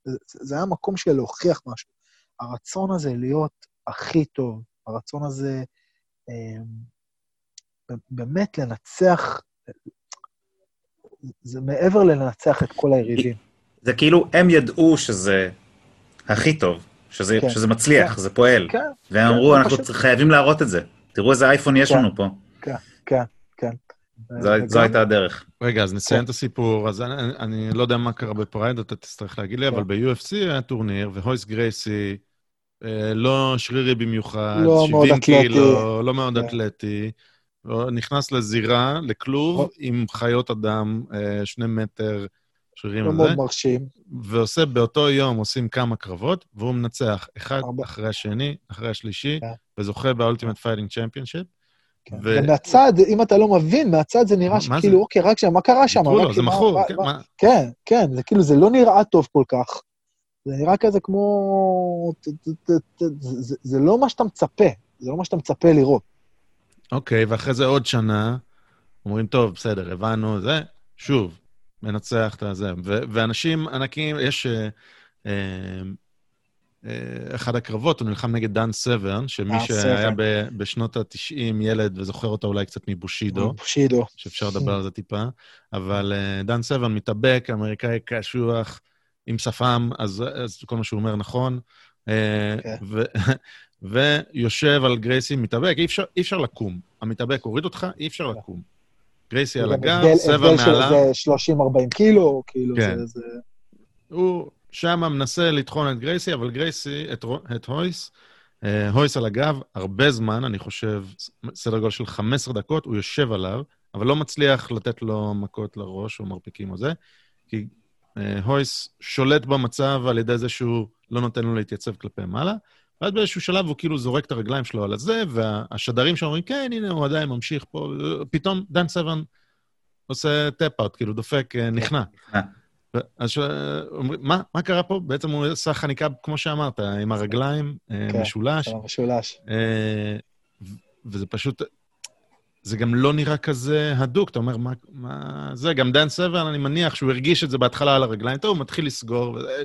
זה, זה היה מקום של להוכיח משהו. הרצון הזה להיות הכי טוב, הרצון הזה... באמת לנצח, זה מעבר ללנצח את כל היריבים. זה כאילו, הם ידעו שזה הכי טוב, שזה, כן, שזה מצליח, כן, זה פועל. כן. והם כן, אמרו, אנחנו פשוט... חייבים להראות את זה. תראו איזה אייפון יש כן, לנו פה. כן, כן, כן. זו, וגם... זו הייתה הדרך. רגע, אז נסיים כן. את הסיפור. אז אני, אני לא יודע מה קרה ב Pride, אתה תצטרך להגיד לי, כן. אבל ב-UFC היה טורניר, והויס גרייסי, אה, לא שרירי במיוחד, לא 70 קילו, לא מאוד כן. אתלטי. נכנס לזירה, לכלוב, עם חיות אדם, אה, שני מטר שרירים וזה. מאוד מרשים. ועושה באותו יום, עושים כמה קרבות, והוא מנצח אחד הרבה. אחרי השני, אחרי השלישי, כן. וזוכה ב Ultimate Fighting Championship. ו... ומהצד, אם אתה לא מבין, מהצד זה נראה שכאילו? אוקיי, רק שם, מה קרה שם? לא, זה מכור, כן, מה... כן, כן, זה כאילו, זה לא נראה טוב כל כך. זה נראה כזה כמו... זה, זה, זה, זה לא מה שאתה מצפה. זה לא מה שאתה מצפה לראות. אוקיי, ואחרי זה עוד שנה, אומרים, טוב, בסדר, הבנו, זה, שוב, מנצח את הזה. ואנשים ענקים, יש... אה, אה, אה, אחד הקרבות, הוא נלחם נגד דן סברן, שמי אה, שהיה. ב- בשנות ה-90 ילד וזוכר אותו אולי קצת מבושידו, בושידו. שאפשר לדבר על זה טיפה, אבל אה, דן סברן מתאבק, אמריקאי קשוח, עם שפם, אז, אז כל מה שהוא אומר נכון. אה, כן. ו- ויושב על גרייסי, מתאבק, אי אפשר, אי אפשר לקום. המתאבק הוריד אותך, אי אפשר לקום. גרייסי על הגב, של מעליו. איזה 30-40 קילו, כאילו, כן. זה- זה... הוא שם מנסה לטחון את גרייסי, אבל גרייסי, את, את הויס, אה, הויס על הגב, הרבה זמן, אני חושב, סדר גודל של 15 דקות, הוא יושב עליו, אבל לא מצליח לתת לו מכות לראש או מרפקים או זה, כי אה, הויס שולט במצב על ידי זה שהוא לא נותן לו להתייצב כלפי מעלה, ואז באיזשהו שלב הוא כאילו זורק את הרגליים שלו על הזה, והשדרים שם אומרים, כן, הנה, הוא עדיין ממשיך פה, פתאום דן סברן עושה tap-out, כאילו דופק, אה, נכנע. נכנע. אז אומרים, מה, מה קרה פה? בעצם הוא עשה חניקה, כמו שאמרת, עם הרגליים, אה, כן, משולש, של המשולש. אה, וזה פשוט, זה גם לא נראה כזה הדוק, אתה אומר, מה, מה זה? גם דן סברן, אני מניח שהוא הרגיש את זה בהתחלה על הרגליים, טוב, הוא מתחיל לסגור, וזה,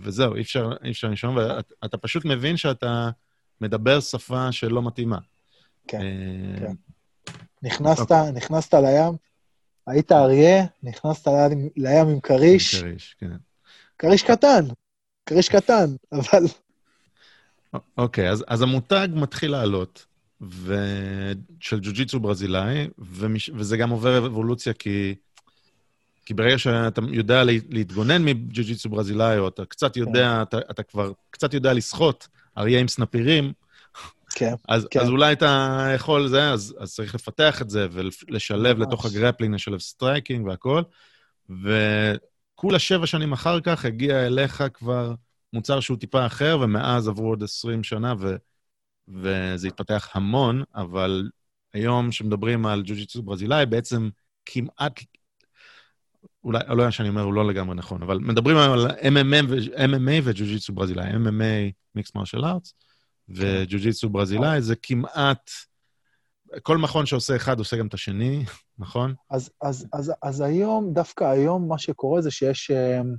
וזהו, אי אפשר, אי אפשר לשמוע, ואתה פשוט מבין שאתה מדבר שפה שלא מתאימה. כן, אה, כן. נכנסת, נכנסת לים, היית אריה, נכנסת לים, לים עם כריש, כריש, כן. כריש קטן, כריש קטן, אבל אוקיי, אז, אז המותג מתחיל לעלות, ו... של ג'ו-ג'יצו ברזילאי, ומש... וזה גם עובר אבולוציה כי... כי ברגע שאתה יודע לה- להתגונן מג'ו-ג'יצו ברזילאי, או אתה קצת יודע, אתה, אתה כבר קצת יודע לשחות אריה עם סנפירים, כן, אז, כן. אז אולי אתה יכול זה, אז, אז צריך לפתח את זה ולשלב ממש. לתוך ה grappling, לשלב striking והכל. וכולה שבע שנים אחר כך הגיע אליך כבר מוצר שהוא טיפה אחר, ומאז עברו עוד 20 שנה, ו, וזה התפתח המון, אבל היום כשמדברים על ג'ו-ג'יצו ברזילאי, בעצם כמעט, אולי, אולי מה שאני אומר הוא לא לגמרי נכון, אבל מדברים היום על MMA, וג'ו-ג'יצו ברזילאי, MMA, מיקס מרשל ארטס, וג'ו-ג'יצו ברזילאי, זה כמעט... כל מכון שעושה אחד עושה גם את השני, נכון? אז, אז, אז, אז היום, דווקא היום, מה שקורה זה שיש... אמ,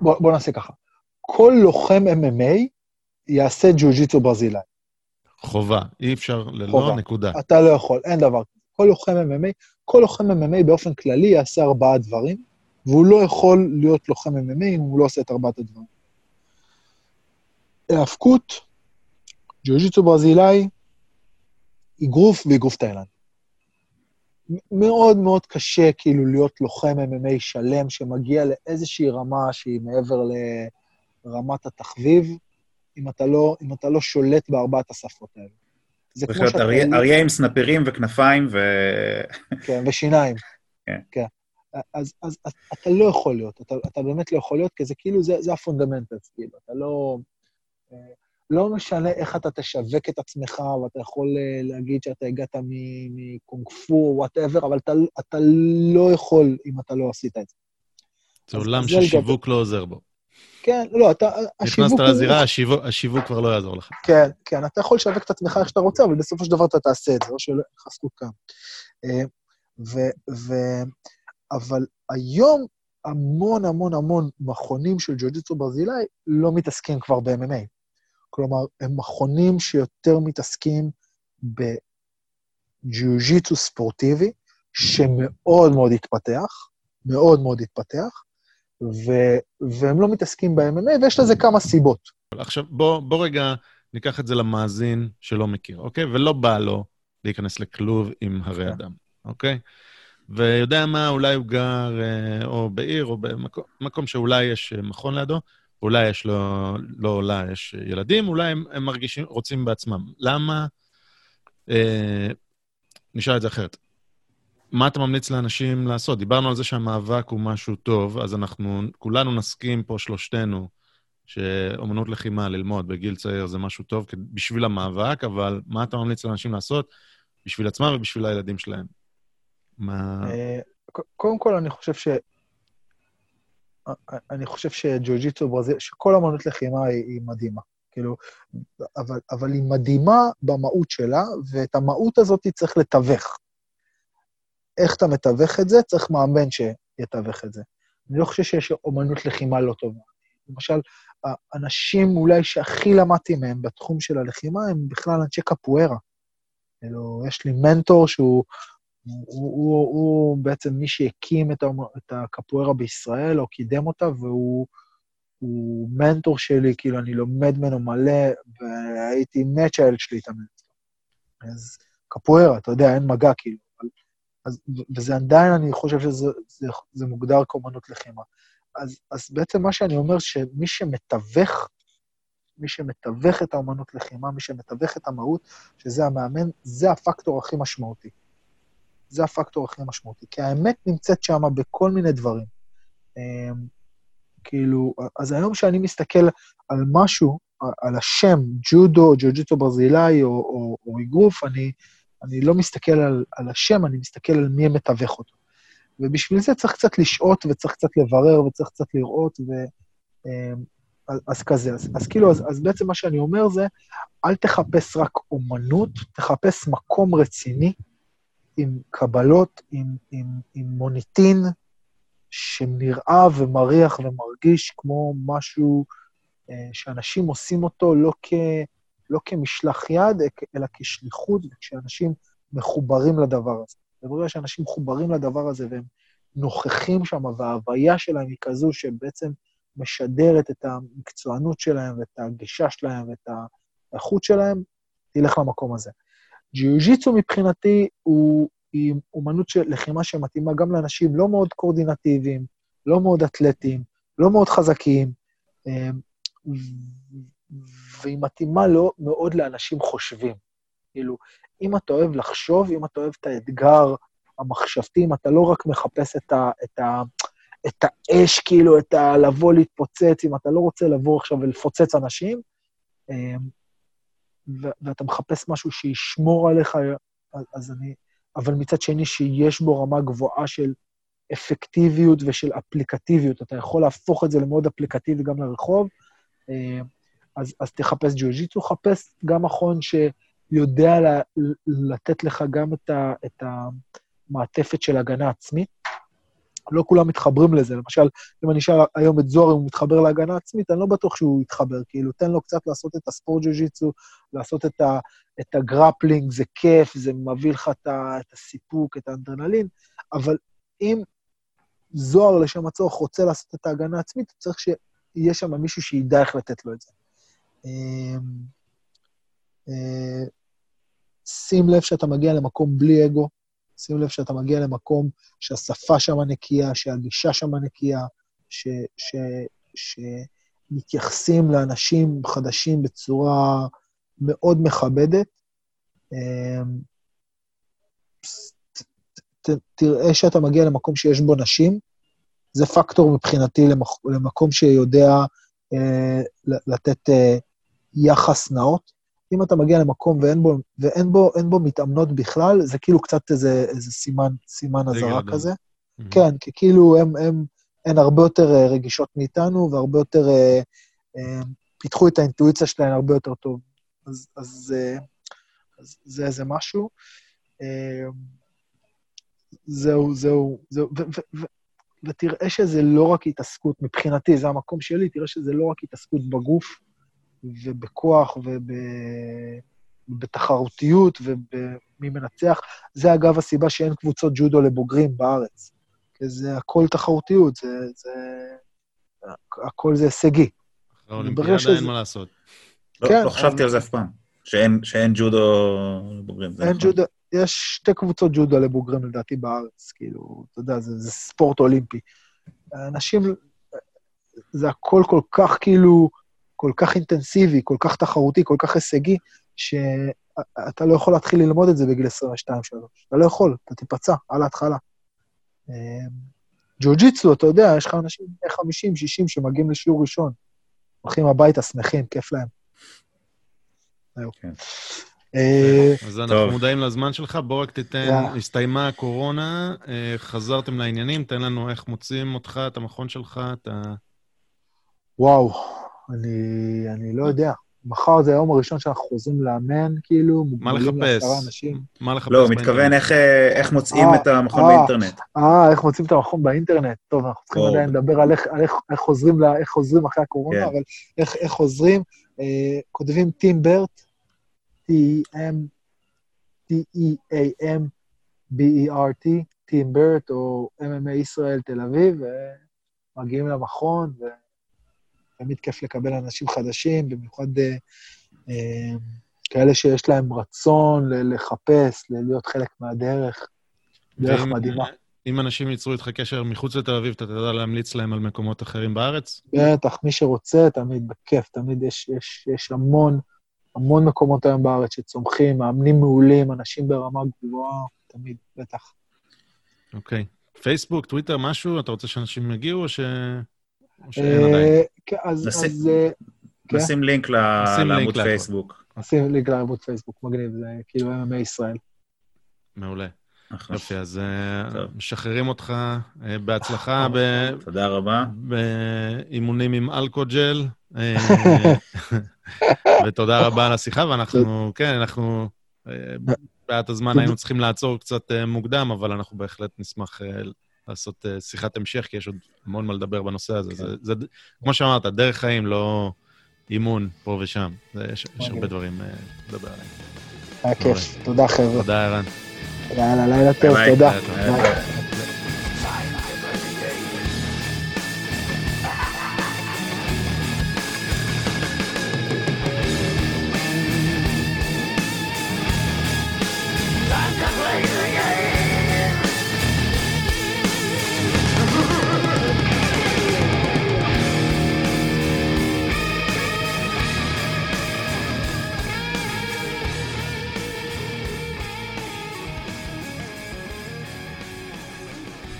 בוא, בוא נעשה ככה. כל לוחם MMA יעשה ג'ו-ג'יצו ברזילאי. חובה, אי אפשר ללא, חובה. נקודה. אתה לא יכול, אין דבר כזה. כל לוחם MMA, כל לוחם MMA באופן כללי יעשה ארבעה דברים, והוא לא יכול להיות לוחם MMA אם הוא לא עושה את ארבעת הדברים. היאבקות, ג'ו-ג'יצו ברזילאי, אגרוף ואגרוף תאילנדי. מאוד מאוד קשה כאילו להיות לוחם MMA שלם שמגיע לאיזושהי רמה שהיא מעבר לרמת התחביב, אם אתה לא, אם אתה לא שולט בארבעת השפות האלה. זה כמו שאתה... אריה אריה עם סנפירים וכנפיים, ו... כן, ושיניים. כן. כן. אז, אז, אז אתה לא יכול להיות, אתה, אתה באמת לא יכול להיות, כי זה כאילו, זה, זה ה fundamentals, כאילו, אתה לא... אה, לא משנה איך אתה תשווק את עצמך, ואתה יכול אה, להגיד שאתה הגעת מ- מקונג פו או whatever, אבל אתה, אתה לא יכול אם אתה לא עשית את זה. זה אז- עולם ששיווק לא עוזר בו. כן, לא, אתה... השיווק נכנסת לזירה, השיווק- השיווק כבר לא יעזור לך. כן, כן, אתה יכול לשווק את עצמך איך שאתה רוצה, אבל בסופו של דבר אתה תעשה את זה, או שלא אין לך זכות כאן. אה, ו, ו, אבל היום המון המון המון מכונים של ג'ו-ג'יצו ברזילאי לא מתעסקים כבר ב-MMA. כלומר, הם מכונים שיותר מתעסקים בג'ו-ג'יצו ספורטיבי, שמאוד מאוד התפתח, מאוד מאוד התפתח, ו, והם לא מתעסקים ב-MMA, ויש לזה כמה סיבות. עכשיו, בוא, בוא רגע ניקח את זה למאזין שלא מכיר, אוקיי? ולא בא לו להיכנס לכלוב עם הרי כן. אדם, אוקיי? ויודע מה, אולי הוא גר אה, או בעיר או במקום מקום שאולי יש אה, מכון לידו, אולי יש לו, לא אולי, יש ילדים, אולי הם, הם מרגישים, רוצים בעצמם. למה, אה, נשאל את זה אחרת, מה אתה ממליץ לאנשים לעשות? דיברנו על זה שהמאבק הוא משהו טוב, אז אנחנו כולנו נסכים פה, שלושתנו, שאומנות לחימה, ללמוד בגיל צעיר זה משהו טוב בשביל המאבק, אבל מה אתה ממליץ לאנשים לעשות בשביל עצמם ובשביל הילדים שלהם? מה... אה, קודם כל, אני חושב ש... אה, אני חושב שג'ו-ג'יצו ברזיל, שכל אמנות לחימה היא, היא מדהימה, כאילו, אבל, אבל היא מדהימה במהות שלה, ואת המהות הזאת צריך לתווך. איך אתה מתווך את זה? צריך מאמן שיתווך את זה. אני לא חושב שיש אומנות לחימה לא טובה. למשל, האנשים אולי שהכי למדתי מהם בתחום של הלחימה הם בכלל אנשי קפוארה. כאילו, יש לי מנטור שהוא הוא, הוא, הוא, הוא בעצם מי שהקים את, את הקפוארה בישראל, או קידם אותה, והוא הוא מנטור שלי, כאילו, אני לומד ממנו מלא, והייתי מת שהילד שלי יתאמן. אז קפוארה, אתה יודע, אין מגע, כאילו. אז, וזה עדיין, אני חושב שזה זה, זה מוגדר כאומנות לחימה. אז, אז בעצם מה שאני אומר, שמי שמתווך, מי שמתווך את האומנות לחימה, מי שמתווך את המהות, שזה המאמן, זה הפקטור הכי משמעותי. זה הפקטור הכי משמעותי. כי האמת נמצאת שם בכל מיני דברים. אמ, כאילו, אז היום שאני מסתכל על משהו, על השם, ג'ודו, ג'ו-ג'יטו ברזילאי או אגרוף, אני, אני לא מסתכל על, על השם, אני מסתכל על מי מתווך אותו. ובשביל זה צריך קצת לשהות וצריך קצת לברר וצריך קצת לראות, ו... אמ, אז כזה. אז, אז כאילו, אז, אז בעצם מה שאני אומר זה, אל תחפש רק אומנות, תחפש מקום רציני עם קבלות, עם, עם, עם מוניטין, שנראה ומריח ומרגיש כמו משהו אה, שאנשים עושים אותו לא, כ, לא כמשלח יד, אלא כשליחות, וכשאנשים מחוברים לדבר הזה. וברגע שאנשים מחוברים לדבר הזה והם נוכחים שם, וההוויה שלהם היא כזו שבעצם משדרת את המקצוענות שלהם ואת הגישה שלהם ואת האיכות שלהם, תלך למקום הזה. ג'יוג'יצו מבחינתי הוא, היא אומנות של לחימה שמתאימה גם לאנשים לא מאוד קורדינטיביים, לא מאוד אתלטיים, לא מאוד חזקים, אמ, והיא מתאימה לא מאוד לאנשים חושבים. כאילו, אם אתה אוהב לחשוב, אם אתה אוהב את האתגר המחשבתי, אם אתה לא רק מחפש את, ה, את, ה, את האש, כאילו, את ה... לבוא להתפוצץ, אם אתה לא רוצה לבוא עכשיו ולפוצץ אנשים, אמ, ואתה מחפש משהו שישמור עליך, אז, אז אני... אבל מצד שני, שיש בו רמה גבוהה של אפקטיביות ושל אפליקטיביות. אתה יכול להפוך את זה למאוד אפליקטיבי גם לרחוב, אמ, אז, אז תחפש ג'יוג'יצו, חפש גם מכון שיודע לתת לך גם את, ה, את המעטפת של הגנה עצמית. לא כולם מתחברים לזה. למשל, אם אני אשאל היום את זוהר אם הוא מתחבר להגנה עצמית, אני לא בטוח שהוא יתחבר. כאילו, תן לו קצת לעשות את הספורט ג'ו-ג'יצו, לעשות את, ה, את הגרפלינג, זה כיף, זה מביא לך את, ה, את הסיפוק, את האנדרנלין, אבל אם זוהר לשם הצורך רוצה לעשות את ההגנה העצמית, צריך שיהיה שם מישהו שידע איך לתת לו את זה. אמ, אה, שים לב שאתה מגיע למקום בלי אגו, שים לב שאתה מגיע למקום שהשפה שם נקייה, שהגישה שם נקייה, שמתייחסים לאנשים חדשים בצורה מאוד מכבדת. אמ, תראה שאתה מגיע למקום שיש בו נשים, זה פקטור מבחינתי למק, למקום שיודע אה, לתת אה, יחס נאות. אם אתה מגיע למקום ואין בו, ואין בו, בו מתאמנות בכלל, זה כאילו קצת איזה, איזה סימן, סימן אזהרה כזה. Mm-hmm. כן, כי כאילו הם, הם, הן הרבה יותר אה, רגישות מאיתנו, והרבה יותר, אה, אה, פיתחו את האינטואיציה שלהן הרבה יותר טוב. אז, אז, אה, אז זה איזה משהו. אה, זהו, זהו, זהו, ו, ו, ו, ותראה שזה לא רק התעסקות, מבחינתי, זה המקום שלי, תראה שזה לא רק התעסקות בגוף, ובכוח ובתחרותיות ובמי מנצח. זה אגב הסיבה שאין קבוצות ג'ודו לבוגרים בארץ. כי זה הכל תחרותיות, זה... זה הכל זה הישגי. האולימפיאדה אין מה לעשות. לא, כן, לא חשבתי על זה אף פעם, שאין, שאין ג'ודו לבוגרים. אין נכון. ג'ודו, יש שתי קבוצות ג'ודו לבוגרים לדעתי בארץ, כאילו, אתה יודע, זה, זה ספורט אולימפי. אנשים, זה הכל כל כך כאילו כל כך אינטנסיבי, כל כך תחרותי, כל כך הישגי, שאתה לא יכול להתחיל ללמוד את זה בגיל 22-3. אתה לא יכול, אתה תיפצע על ההתחלה. אמ, ג'ו-ג'יצו, אתה יודע, יש לך אנשים בני 50, 60 שמגיעים לשיעור ראשון. הולכים הביתה, שמחים, כיף להם. זהו. כן. אה, אז אנחנו מודעים לזמן שלך, בוא רק תיתן, הסתיימה הקורונה, אה, חזרתם לעניינים, תן לנו איך מוצאים אותך, את המכון שלך, את ה... וואו, אני, אני לא יודע. מחר זה היום הראשון שאנחנו חוזרים לאמן, כאילו, מה מוגבלים לחפש? לעשרה אנשים. מה לחפש לא, הוא? מתכוון איך, אה, איך מוצאים אה, את המכון אה. באינטרנט. אה, איך מוצאים את המכון באינטרנט? טוב, אנחנו צריכים. עדיין לדבר על איך, על איך, איך, חוזרים, לה, איך חוזרים אחרי הקורונה, כן. אבל איך, איך חוזרים. אה, כותבים טים ברט, T-E-M, T-E-A-M, B-E-R-T, טים ברט, או MMA ישראל תל אביב, ומגיעים למכון, ותמיד כיף לקבל אנשים חדשים, במיוחד אה, אה, כאלה שיש להם רצון לחפש, להיות חלק מהדרך. דרך ואם- מדהימה. אם אנשים ייצרו איתך קשר מחוץ לתל אביב, אתה תדע להמליץ להם על מקומות אחרים בארץ? בטח, מי שרוצה, תמיד בכיף, תמיד יש, יש, יש המון, המון מקומות היום בארץ שצומחים, מאמנים מעולים, אנשים ברמה גבוהה, תמיד, בטח. אוקיי. פייסבוק, טוויטר, משהו? אתה רוצה שאנשים יגיעו או ש... אה, כן, אז, נשים- אה, כן. לינק לעמוד. פייסבוק. נשים לינק לעמוד פייסבוק, מגניב, זה כאילו MMA ישראל. מעולה. יופי, אז אה. משחררים אותך בהצלחה ב- תודה רבה. באימונים עם אלכוג'ל. ותודה רבה על השיחה, ואנחנו, כן, אנחנו, בעט הזמן היינו צריכים לעצור קצת מוקדם, אבל אנחנו בהחלט נשמח לעשות אה, שיחת המשך, כי יש עוד המון מה לדבר בנושא הזה. זה, זה, כמו שאמרת, דרך חיים, לא אימון פה ושם. זה, יש, יש הרבה דברים אה, לדבר עליהם. היה כיף, תודה חבר'ה. תודה, ערן. יאללה, לילה טוב, ביי. תודה.